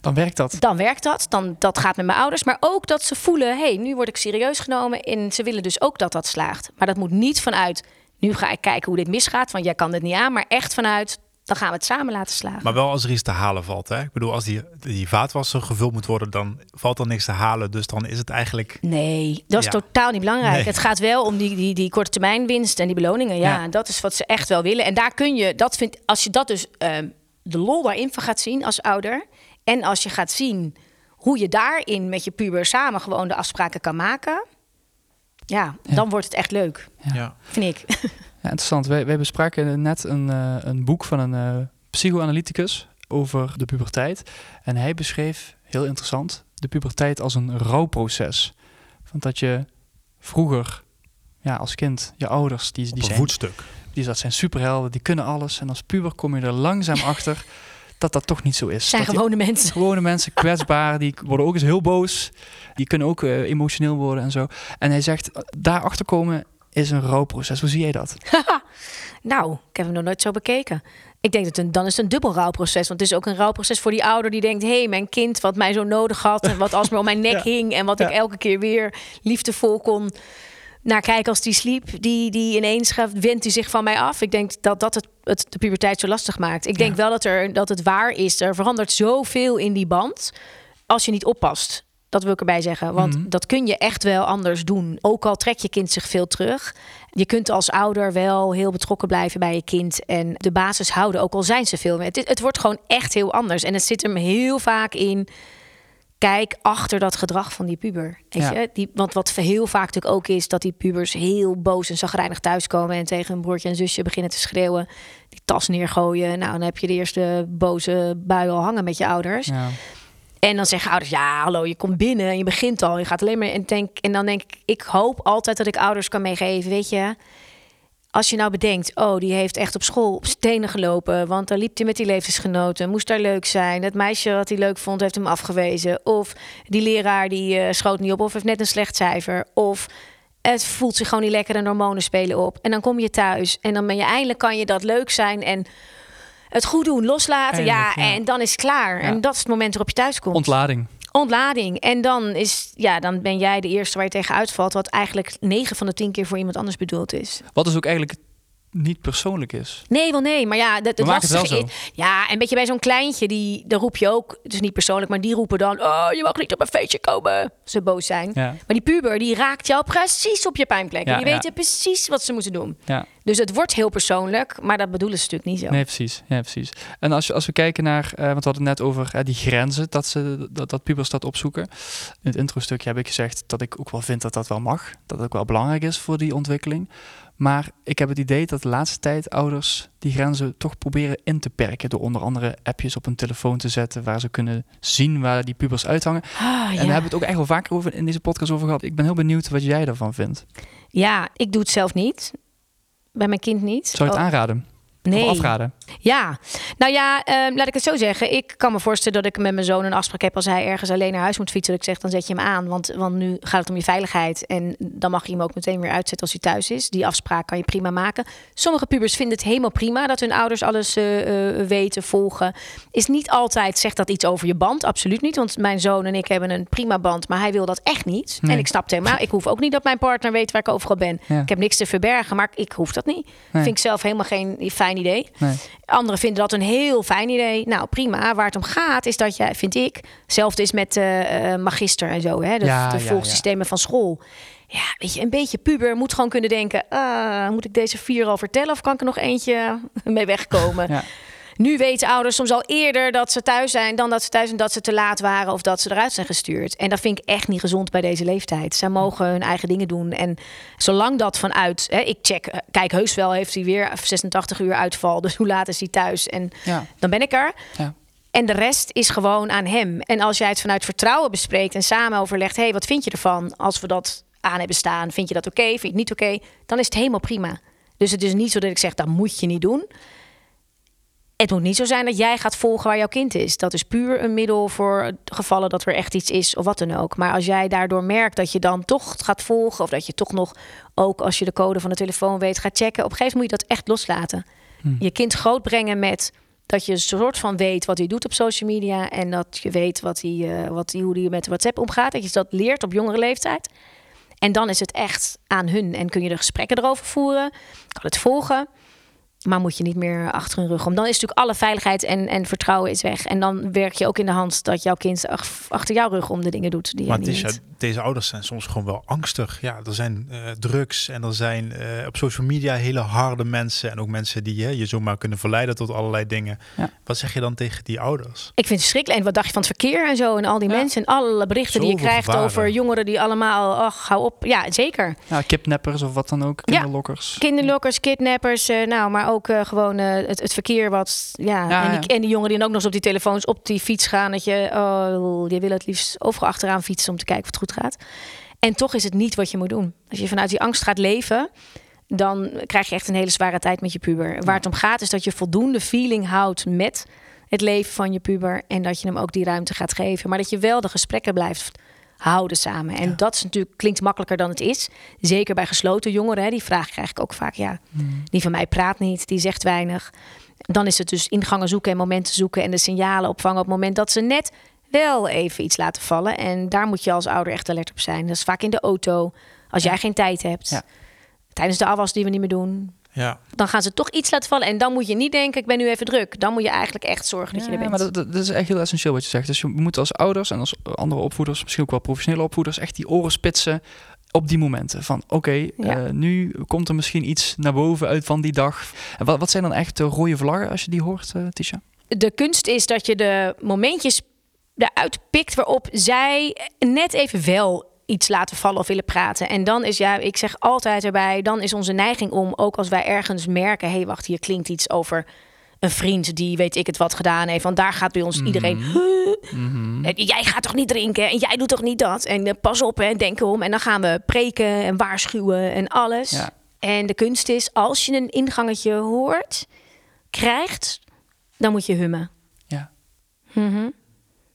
Dan werkt dat.
dan werkt dat. Dan, dat gaat met mijn ouders. Maar ook dat ze voelen, hé, hey, nu word ik serieus genomen. En ze willen dus ook dat dat slaagt. Maar dat moet niet vanuit, nu ga ik kijken hoe dit misgaat. Want jij kan dit niet aan. Maar echt vanuit, dan gaan we het samen laten slagen.
Maar wel als er iets te halen valt. Hè? Ik bedoel, als die, die vaatwasser gevuld moet worden, dan valt er niks te halen. Dus dan is het eigenlijk.
Nee, dat is
Ja.
totaal niet belangrijk.
Nee.
Het gaat wel om die, die, die korte termijn winst en die beloningen. Ja,
Ja.
dat is wat ze echt wel willen. En daar kun je, dat vind, als je dat dus ehm, de lol daarin van gaat zien als ouder. En als je gaat zien hoe je daarin met je puber samen gewoon de afspraken kan maken. Ja,
Ja.
dan wordt het echt leuk,
Ja.
vind ik.
Ja, interessant. Wij, wij bespraken net een, eh, een boek van een eh, psychoanalyticus over de puberteit. En hij beschreef, heel interessant, de puberteit als een rouwproces. Want dat je vroeger, ja, als kind, je ouders, die,
Op
die,
een
zijn,
voetstuk.
die dat zijn superhelden, die kunnen alles. En als puber kom je er langzaam achter dat dat toch niet zo is.
Zijn
Dat die
gewone mensen.
gewone mensen, kwetsbaar, die worden ook eens heel boos. Die kunnen ook eh, emotioneel worden en zo. En hij zegt, daarachter komen is een rouwproces. Hoe zie jij dat?
Nou, ik heb hem nog nooit zo bekeken. Ik denk dat een, dan is het een dubbel rouwproces. Want het is ook een rouwproces voor die ouder die denkt... hé, hey, mijn kind wat mij zo nodig had... en wat als me om mijn nek
Ja.
hing... en wat
Ja.
ik elke keer weer liefdevol kon naar kijken als die sliep... die, die ineens gaat, wendt hij zich van mij af. Ik denk dat dat het, het de puberteit zo lastig maakt. Ik denk
Ja.
wel dat, er, dat het waar is. Er verandert zoveel in die band als je niet oppast. Dat wil ik erbij zeggen. Want
Mhm.
dat kun je echt wel anders doen. Ook al trekt je kind zich veel terug. Je kunt als ouder wel heel betrokken blijven bij je kind. En de basis houden, ook al zijn ze veel meer. Het, het wordt gewoon echt heel anders. En het zit hem heel vaak in. Kijk achter dat gedrag van die puber. Weet
Ja.
je? Die, want wat heel vaak natuurlijk ook is... dat die pubers heel boos en zagrijnig thuiskomen... en tegen een broertje en zusje beginnen te schreeuwen. Die tas neergooien. Nou, dan heb je de eerste boze bui al hangen met je ouders.
Ja.
En dan zeggen ouders, ja, hallo, je komt binnen en je begint al. Je gaat alleen maar en denk en dan denk ik, ik hoop altijd dat ik ouders kan meegeven, weet je. Als je nou bedenkt, oh, die heeft echt op school op stenen gelopen, want daar liep hij met die leeftijdsgenoten, moest daar leuk zijn. Het meisje wat hij leuk vond, heeft hem afgewezen. Of die leraar die eh, schoot niet op, of heeft net een slecht cijfer. Of het voelt zich gewoon niet lekker en hormonen spelen op. En dan kom je thuis en dan ben je eindelijk kan je dat leuk zijn en het goed doen, loslaten. ja, en dan is het klaar.
Ja.
En dat is het moment waarop je thuis komt.
Ontlading.
Ontlading. En dan, is, ja, dan ben jij de eerste waar je tegen uitvalt... wat eigenlijk 9 van de 10 keer voor iemand anders bedoeld is.
Wat dus ook eigenlijk niet persoonlijk is.
Nee, wel nee. Maar ja, dat, het
het
lastige is- Ja, en weet je, bij zo'n kleintje, die, daar roep je ook... dus niet persoonlijk, maar die roepen dan... oh, je mag niet op een feestje komen. Ze boos zijn.
Ja.
Maar die puber, die raakt jou precies op je pijnplek.
Ja,
en die
ja.
weten precies wat ze moeten doen. Dus het wordt heel persoonlijk, maar dat bedoelen ze natuurlijk niet zo.
Nee, precies. Ja, precies. En als, als we kijken naar, eh, want we hadden het net over eh, die grenzen dat, ze, dat, dat pubers dat opzoeken. In het intro-stukje heb ik gezegd dat ik ook wel vind dat dat wel mag. Dat het ook wel belangrijk is voor die ontwikkeling. Maar ik heb het idee dat de laatste tijd ouders die grenzen toch proberen in te perken. Door onder andere appjes op hun telefoon te zetten waar ze kunnen zien waar die pubers uithangen.
Ah, ja.
En daar hebben we het ook echt wel vaker over in deze podcast over gehad. Ik ben heel benieuwd wat jij daarvan vindt.
ja, ik doe het zelf niet. Bij mijn kind niet.
Zou je het
Oh,
aanraden?
Nee.
Of afraden?
Ja, nou ja, ehm, laat ik het zo zeggen. Ik kan me voorstellen dat ik met mijn zoon een afspraak heb als hij ergens alleen naar huis moet fietsen. Dat ik zeg, dan zet je hem aan, want, want nu gaat het om je veiligheid. En dan mag je hem ook meteen weer uitzetten als hij thuis is. Die afspraak kan je prima maken. Sommige pubers vinden het helemaal prima dat hun ouders alles eh, eh, weten, volgen. Is niet altijd, zegt dat iets over je band? Absoluut niet, want mijn zoon en ik hebben een prima band, maar hij wil dat echt niet.
Nee.
En ik snap het helemaal. Ik hoef ook niet dat mijn partner weet waar ik overal ben.
Ja.
Ik heb niks te verbergen, maar ik hoef dat niet.
Nee.
Vind ik zelf helemaal geen fijn idee.
Nee.
Anderen vinden dat een heel fijn idee. Nou, prima. Waar het om gaat is dat je, vind ik, hetzelfde is met eh, eh, magister en zo, hè, de,
Ja,
de
ja,
van school. Ja, weet je, een beetje puber moet gewoon kunnen denken: ah, moet ik deze vier al vertellen of kan ik er nog eentje mee wegkomen? Nu weten ouders soms al eerder dat ze thuis zijn dan dat ze thuis zijn dat ze te laat waren of dat ze eruit zijn gestuurd. En dat vind ik echt niet gezond bij deze leeftijd. Zij mogen hun eigen dingen doen. En zolang dat vanuit, hè, ik check, eh, kijk, heus wel heeft hij weer 86 uur uitval. Dus hoe laat is hij thuis? En
Ja.
dan ben ik er.
Ja.
En de rest is gewoon aan hem. En als jij het vanuit vertrouwen bespreekt en samen overlegt: hé, hey, wat vind je ervan als we dat aan hebben staan? Vind je dat oké? Vind je het niet oké? Dan is het helemaal prima. Dus het is niet zo dat ik zeg: dat moet je niet doen. Het moet niet zo zijn dat jij gaat volgen waar jouw kind is. Dat is puur een middel voor gevallen dat er echt iets is of wat dan ook. Maar als jij daardoor merkt dat je dan toch gaat volgen... of dat je toch nog, ook als je de code van de telefoon weet, gaat checken... op een gegeven moment moet je dat echt loslaten. Je kind grootbrengen met dat je een soort van weet wat hij doet op social media... en dat je weet wat hij, eh, wat hij, hoe hij met WhatsApp omgaat. Dat je dat leert op jongere leeftijd. En dan is het echt aan hun. En kun je de gesprekken erover voeren. Kan het volgen. Maar moet je niet meer achter hun rug om. Dan is natuurlijk alle veiligheid en, en vertrouwen is weg. En dan werk je ook in de hand dat jouw kind ach- achter jouw rug om de dingen doet. Die
Maar het
niet
is, ja, deze ouders zijn soms gewoon wel angstig. Ja, er zijn eh, drugs en er zijn eh, op social media hele harde mensen. En ook mensen die hè, je zomaar kunnen verleiden tot allerlei dingen.
Ja.
Wat zeg je dan tegen die ouders?
Ik vind het verschrikkelijk. En wat dacht je van het verkeer en zo? En al die
Ja.
mensen en alle berichten die je krijgt
gevaren.
over jongeren die allemaal... Ach, hou op. Ja, zeker.
Ja, kidnappers of wat dan ook, kinderlokkers.
Kinderlokkers, kidnappers, eh, nou, maar ook eh, gewoon eh, het, het verkeer wat, ja,
Ja,
en, die,
ja.
en die jongeren die dan ook nog eens op die telefoons op die fiets gaan, dat je, oh, je wil het liefst overal achteraan fietsen om te kijken of het goed gaat. En toch is het niet wat je moet doen. Als je vanuit die angst gaat leven, dan krijg je echt een hele zware tijd met je puber. Waar het om gaat is dat je voldoende feeling houdt met het leven van je puber en dat je hem ook die ruimte gaat geven, maar dat je wel de gesprekken blijft houden samen. En dat is natuurlijk klinkt makkelijker dan het is. Zeker bij gesloten jongeren. Hè, die vraag krijg ik ook vaak. Ja, die van mij praat niet, die zegt weinig. Dan is het dus ingangen zoeken en momenten zoeken en de signalen opvangen op het moment dat ze net wel even iets laten vallen. En daar moet je als ouder echt alert op zijn. Dat is vaak in de auto, als jij geen tijd hebt.
Ja.
Tijdens de afwas die we niet meer doen.
Ja,
Dan gaan ze toch iets laten vallen. En dan moet je niet denken, ik ben nu even druk. Dan moet je eigenlijk echt zorgen dat je er
Ja,
bent.
maar dat, is echt heel essentieel wat je zegt. Dus je moet als ouders en als andere opvoeders, misschien ook wel professionele opvoeders, echt die oren spitsen op die momenten. Van oké,
Ja.
eh, nu komt er misschien iets naar boven uit van die dag. En wat, wat zijn dan echt de rode vlaggen als je die hoort, eh Tisha?
de kunst is dat je de momentjes eruit pikt waarop zij net even wel iets laten vallen of willen praten. En dan is ja, ik zeg altijd erbij, dan is onze neiging om, ook als wij ergens merken, hé, hey, wacht, hier klinkt iets over een vriend die weet ik het wat gedaan heeft. Want daar gaat bij ons iedereen. "Huh? Eh, Jij gaat toch niet drinken en jij doet toch niet dat? En eh, pas op en denk erom. En dan gaan we preken en waarschuwen en alles.
Ja.
En de kunst is, als je een ingangetje hoort, krijgt, dan moet je hummen.
Ja.
Mhm.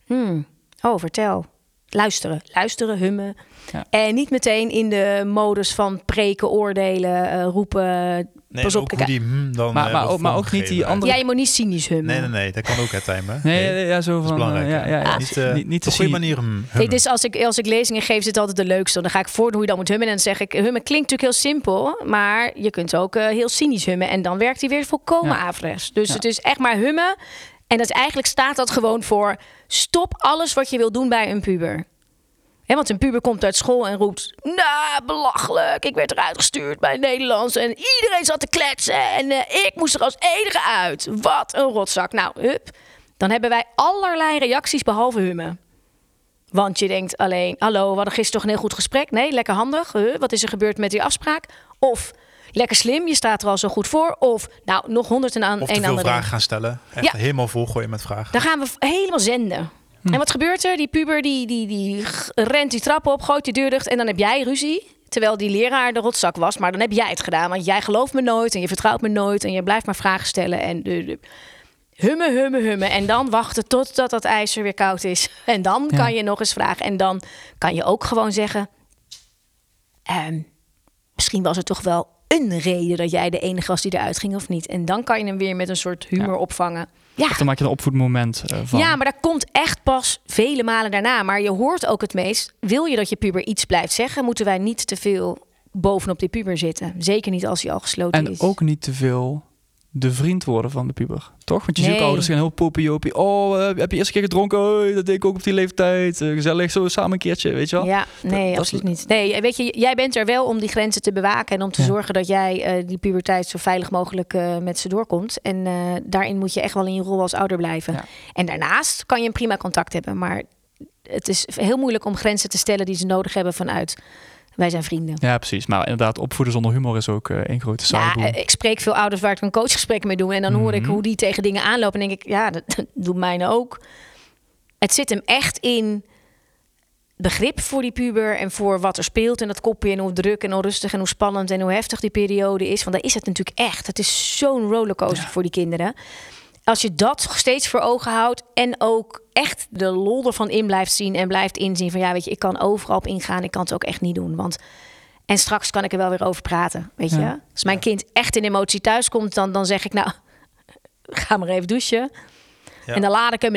Hmm. Oh, vertel. Luisteren. Luisteren, hummen.
Ja.
En niet meteen in de modus van preken, oordelen, eh, roepen,
Nee,
Pas op,
ook
kijk,
hoe die dan
Maar-
eh,
maar ook- maar ook niet die andere-
Ja, je moet niet cynisch hummen.
Nee, nee, nee, dat kan ook het timen.
Nee, nee, ja, zo
dat is
van... eh,
belangrijk.
ja, ja, ja.
Niet, eh,
niet,
op goede manier hmm,
Hey,
hummen.
dus als ik, als ik lezingen geef, is het altijd de leukste. Dan ga ik voor hoe je dan moet hummen. En dan zeg ik, hummen klinkt natuurlijk heel simpel. Maar je kunt ook heel cynisch hummen. En dan werkt hij weer volkomen
Ja.
averechts. Dus
Ja.
het is echt maar hummen. En dat eigenlijk staat dat gewoon voor... stop alles wat je wil doen bij een puber. Hè, want een puber komt uit school en roept... Nou, belachelijk. Ik werd eruit gestuurd bij Nederlands. En iedereen zat te kletsen. En eh, ik moest er als enige uit. Wat een rotzak. Nou, hup. Dan hebben wij allerlei reacties behalve hummen. Want je denkt alleen, hallo, we hadden gisteren toch een heel goed gesprek. Nee, lekker handig. Huh, wat is er gebeurd met die afspraak? Of lekker slim, je staat er al zo goed voor. Of nou, nog honderd en aan
Of te
een
veel
andere.
vragen gaan stellen. Echt
Ja.
helemaal volgooien met vragen.
Dan gaan we helemaal zenden. En wat gebeurt er? Die puber die, die, die rent die trap op, gooit die deur dicht en dan heb jij ruzie. Terwijl die leraar de rotzak was, maar dan heb jij het gedaan. Want jij gelooft me nooit en je vertrouwt me nooit en je blijft maar vragen stellen. En de, de- hummen, hummen, hummen. En dan wachten totdat dat ijzer weer koud is. En dan
Ja.
kan je nog eens vragen. En dan kan je ook gewoon zeggen... ehm, misschien was het toch wel een reden dat jij de enige was die eruit ging of niet. En dan kan je hem weer met een soort humor
Ja.
opvangen. Ja,
Of dan maak je een opvoedmoment eh, van.
ja, maar dat komt echt pas vele malen daarna. Maar je hoort ook het meest. Wil je dat je puber iets blijft zeggen, moeten wij niet te veel bovenop die puber zitten. Zeker niet als hij al gesloten
En
is.
ook niet te veel de vriend worden van de puber. Toch? Want je ziet ook ouders gaan heel popiopie. Oh, eh, heb je eerst een keer gedronken? Oh, dat deed ik ook op die leeftijd. Eh, gezellig, zo samen een keertje, weet je wel?
Ja, nee,
dat-
absoluut niet. Nee, weet je, jij bent er wel om die grenzen te bewaken en om te
Ja.
zorgen dat jij eh, die puberteit zo veilig mogelijk met ze doorkomt. En daarin moet je echt wel in je rol als ouder blijven.
Ja.
En daarnaast kan je een prima contact hebben, maar het is heel moeilijk om grenzen te stellen die ze nodig hebben vanuit wij zijn vrienden.
Ja, precies. Maar inderdaad, opvoeden zonder humor is ook eh één grote
Ja,
saaiboel.
eh, ik spreek veel ouders waar ik een coachgesprek mee doe. En dan hoor ik
Mhm.
hoe die tegen dingen aanlopen. En denk ik, ja, dat, dat doet mij nou ook. Het zit hem echt in begrip voor die puber en voor wat er speelt en dat kopje en hoe druk en onrustig en hoe spannend en hoe heftig die periode is. Want daar is het natuurlijk echt. Het is zo'n rollercoaster voor die kinderen. Als je dat steeds voor ogen houdt en ook echt de lol ervan in blijft zien en blijft inzien van ja, weet je, ik kan overal op ingaan, ik kan het ook echt niet doen. Want en straks kan ik er wel weer over praten, weet je.
Ja.
Als mijn kind echt in emotie thuis komt, dan, dan zeg ik nou, ga maar even douchen.
Ja.
En dan laat ik hem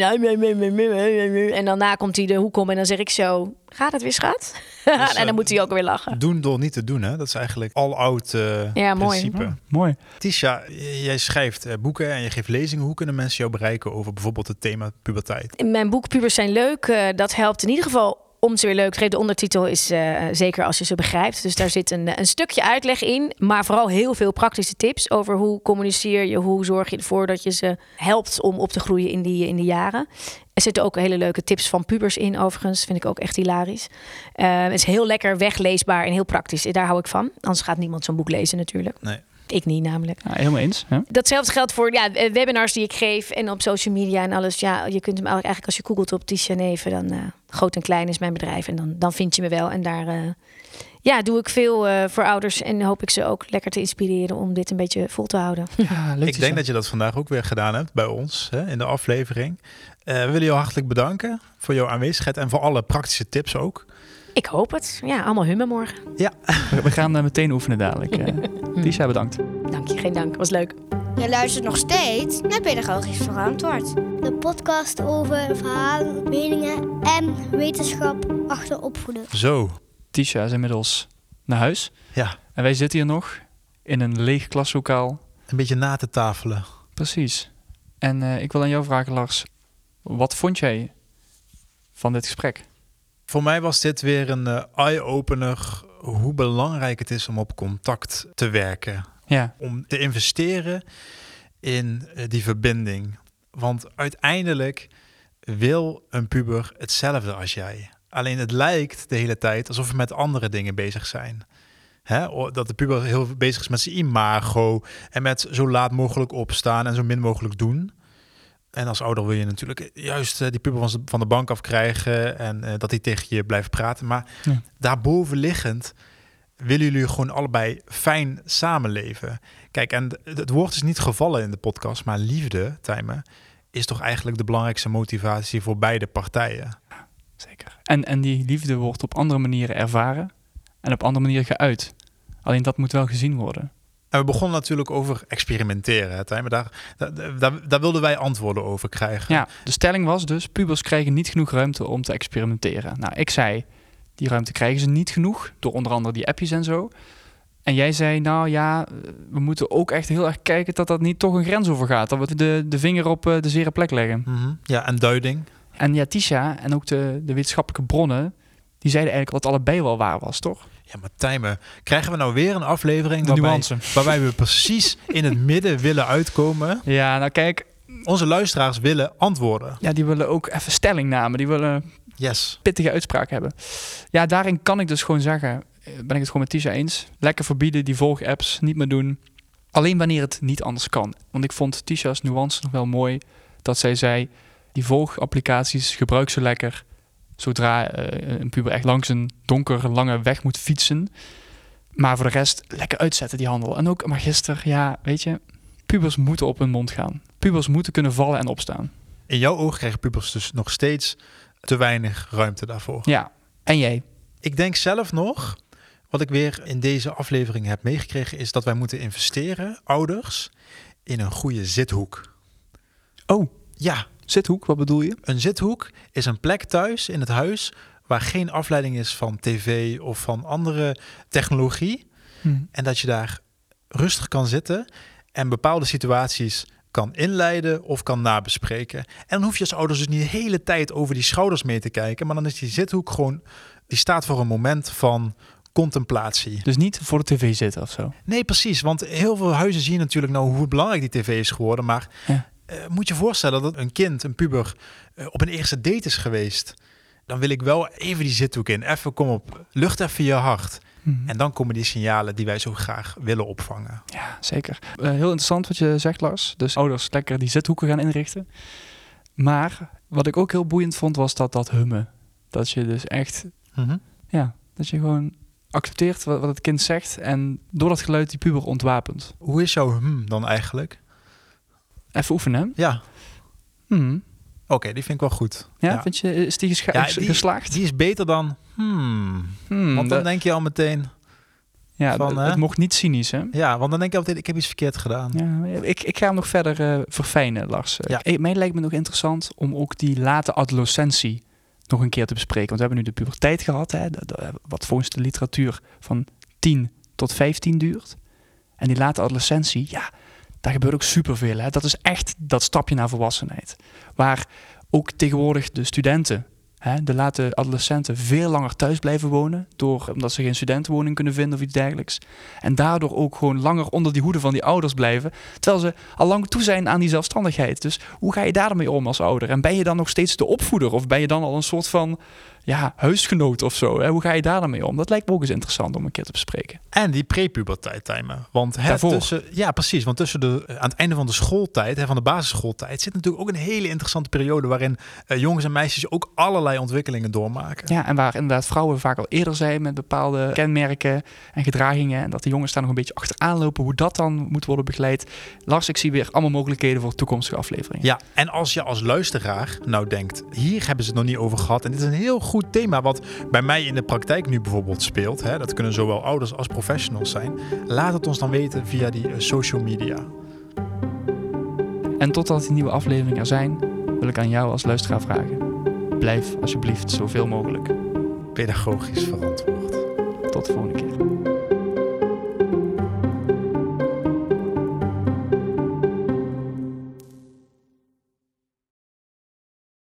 en daarna komt hij de hoek om en dan zeg ik zo, gaat het weer schat? en
eh,
dan moet hij ook weer lachen.
Doen door niet te doen, hè? Dat is eigenlijk al oud eh
Ja, mooi.
principe.
Ja, mooi.
Tisha, jij schrijft eh, boeken en je geeft lezingen. Hoe kunnen mensen jou bereiken over bijvoorbeeld het thema puberteit?
In mijn boek Pubers zijn leuk, eh, dat helpt in ieder geval om ze weer leuk te. De ondertitel is eh, zeker als je ze begrijpt. Dus daar zit een, een stukje uitleg in, maar vooral heel veel praktische tips over hoe communiceer je, hoe zorg je ervoor dat je ze helpt om op te groeien in die, in die jaren. Er zitten ook hele leuke tips van pubers in, overigens. Vind ik ook echt hilarisch. Eh, het is heel lekker wegleesbaar en heel praktisch. Daar hou ik van. Anders gaat niemand zo'n boek lezen natuurlijk.
Nee.
Ik niet namelijk.
Ja, helemaal eens. Hè?
Datzelfde geldt voor ja, eh, webinars die ik geef en op social media en alles. Ja, je kunt hem eigenlijk als je googelt op Tisha Neven, dan eh, groot en klein is mijn bedrijf en dan, dan vind je me wel. En daar eh, ja, doe ik veel eh, voor ouders en hoop ik ze ook lekker te inspireren om dit een beetje vol te houden.
Ja, leuk
Ik denk dat je dat vandaag ook weer gedaan hebt bij ons hè, in de aflevering. Eh, we willen jou hartelijk bedanken voor jouw aanwezigheid en voor alle praktische tips ook.
Ik hoop het. Ja, allemaal hummen morgen.
We gaan eh, meteen oefenen dadelijk. eh. Tisha, bedankt.
Dank je, geen dank. Was leuk.
Je luistert nog steeds naar Pedagogisch Verantwoord. De podcast over verhalen, meningen en wetenschap achter opvoeden.
Zo,
Tisha is inmiddels naar huis.
ja,
En wij zitten hier nog in een leeg klaslokaal.
een beetje na te tafelen.
Precies. En eh, ik wil aan jou vragen, Lars. Wat vond jij van dit gesprek?
Voor mij was dit weer een eh, eye-opener hoe belangrijk het is om op contact te werken.
Ja,
Om te investeren in eh, die verbinding. Want uiteindelijk wil een puber hetzelfde als jij. Alleen het lijkt de hele tijd alsof we met andere dingen bezig zijn. Hè? Dat de puber heel bezig is met zijn imago en met zo laat mogelijk opstaan en zo min mogelijk doen. En als ouder wil je natuurlijk juist eh, die puber van, de bank afkrijgen en eh, dat hij tegen je blijft praten. Maar
Ja.
daarboven liggend willen jullie gewoon allebei fijn samenleven. Kijk, en het het woord is niet gevallen in de podcast, maar liefde, Tijmen, is toch eigenlijk de belangrijkste motivatie voor beide partijen.
zeker. En, en die liefde wordt op andere manieren ervaren en op andere manieren geuit. Alleen dat moet wel gezien worden.
En we begonnen natuurlijk over experimenteren. Hè, Tijmen. daar, daar, daar, daar wilden wij antwoorden over krijgen.
Ja, de stelling was dus, pubers krijgen niet genoeg ruimte om te experimenteren. Nou, ik zei, die ruimte krijgen ze niet genoeg, door onder andere die appjes en zo. En jij zei, nou ja, we moeten ook echt heel erg kijken dat dat niet toch een grens over gaat. Dat we de, de vinger op eh, de zere plek leggen.
Mhm. Ja, en duiding.
En ja, Tisha en ook de, de wetenschappelijke bronnen, die zeiden eigenlijk dat allebei wel waar was, toch?
Ja, maar Tijmen, krijgen we nou weer een aflevering
De
waarbij, waarbij we precies in het midden willen uitkomen?
Ja, nou kijk,
Onze luisteraars willen antwoorden.
ja, die willen ook even stelling namen. Die willen
Yes.
pittige uitspraak hebben. Ja, daarin kan ik dus gewoon zeggen, ben ik het gewoon met Tisha eens. Lekker verbieden, die volg-apps niet meer doen. Alleen wanneer het niet anders kan. Want ik vond Tisha's nuance nog wel mooi. Dat zij zei, die volgapplicaties gebruik ze lekker. Zodra eh, een puber echt langs een donkere, lange weg moet fietsen. Maar voor de rest, lekker uitzetten die handel. En ook magister, ja, weet je, pubers moeten op hun mond gaan. Pubers moeten kunnen vallen en opstaan.
In jouw ogen krijgen pubers dus nog steeds te weinig ruimte daarvoor.
Ja, en jij?
Ik denk zelf nog, wat ik weer in deze aflevering heb meegekregen, is dat wij moeten investeren, ouders, in een goede zithoek.
Oh,
Ja,
zithoek, wat bedoel je?
een zithoek is een plek thuis in het huis waar geen afleiding is van tv of van andere technologie. En dat je daar rustig kan zitten en bepaalde situaties kan inleiden of kan nabespreken. En dan hoef je als ouders dus niet de hele tijd over die schouders mee te kijken, maar dan is die zithoek gewoon, die staat voor een moment van contemplatie.
Dus niet voor de tv zitten of zo.
Nee, precies, want heel veel huizen zien natuurlijk nou hoe belangrijk die tv is geworden, maar
Ja.
Eh, moet je voorstellen dat een kind, een puber, eh, op een eerste date is geweest. Dan wil ik wel even die zithoek in. Even kom op, lucht even je hart. En dan komen die signalen die wij zo graag willen opvangen.
Ja, zeker. Eh, heel interessant wat je zegt, Lars. Dus ouders lekker die zithoeken gaan inrichten. Maar wat ik ook heel boeiend vond, was dat dat hummen. Dat je dus echt,
Mhm.
ja, dat je gewoon accepteert wat, wat het kind zegt. En door dat geluid die puber ontwapent.
Hoe is jouw hmm dan eigenlijk?
Even oefenen?
Ja,
Hmm.
oké, die vind ik wel goed.
Ja, vind je, is die gescha-
Ja,
ges-
die-
geslaagd?
Die is beter dan hmm.
Hmm,
Want dan denk je al meteen,
ja,
van,
het- mocht niet cynisch, hè?
ja, want dan denk je altijd, ik heb iets verkeerd gedaan.
Ja, ik, ik ga hem nog verder eh, verfijnen, Lars.
Ja.
Eh, mij lijkt me nog interessant om ook die late adolescentie nog een keer te bespreken. Want we hebben nu de puberteit gehad, hè, wat volgens de literatuur van 10 tot 15 duurt. En die late adolescentie, ja, daar gebeurt ook superveel. Hè. Dat is echt dat stapje naar volwassenheid. Waar ook tegenwoordig de studenten, hè, de late adolescenten, veel langer thuis blijven wonen. Door, omdat ze geen studentenwoning kunnen vinden of iets dergelijks. En daardoor ook gewoon langer onder die hoede van die ouders blijven. Terwijl ze al lang toe zijn aan die zelfstandigheid. Dus hoe ga je daarmee om als ouder? En ben je dan nog steeds de opvoeder? Of ben je dan al een soort van ja, huisgenoot of zo? Hè? Hoe ga je daar dan mee om? Dat lijkt me ook eens interessant om een keer te bespreken.
En die prepuberteit timen. Want
Daarvoor.
tussen, ja, precies. Want tussen de, aan het einde van de schooltijd, hè, van de basisschooltijd, zit natuurlijk ook een hele interessante periode waarin eh, jongens en meisjes ook allerlei ontwikkelingen doormaken.
Ja, en waar inderdaad vrouwen vaak al eerder zijn met bepaalde kenmerken en gedragingen. En dat de jongens daar nog een beetje achteraan lopen. Hoe dat dan moet worden begeleid. Lars, ik zie weer allemaal mogelijkheden voor toekomstige afleveringen.
Ja, en als je als luisteraar nou denkt, hier hebben ze het nog niet over gehad. En dit is een heel goed thema wat bij mij in de praktijk nu bijvoorbeeld speelt. Hè, dat kunnen zowel ouders als professionals zijn. Laat het ons dan weten via die eh, social media.
En totdat die nieuwe afleveringen er zijn, wil ik aan jou als luisteraar vragen. Blijf alsjeblieft zoveel mogelijk.
Pedagogisch verantwoord.
Tot de volgende keer.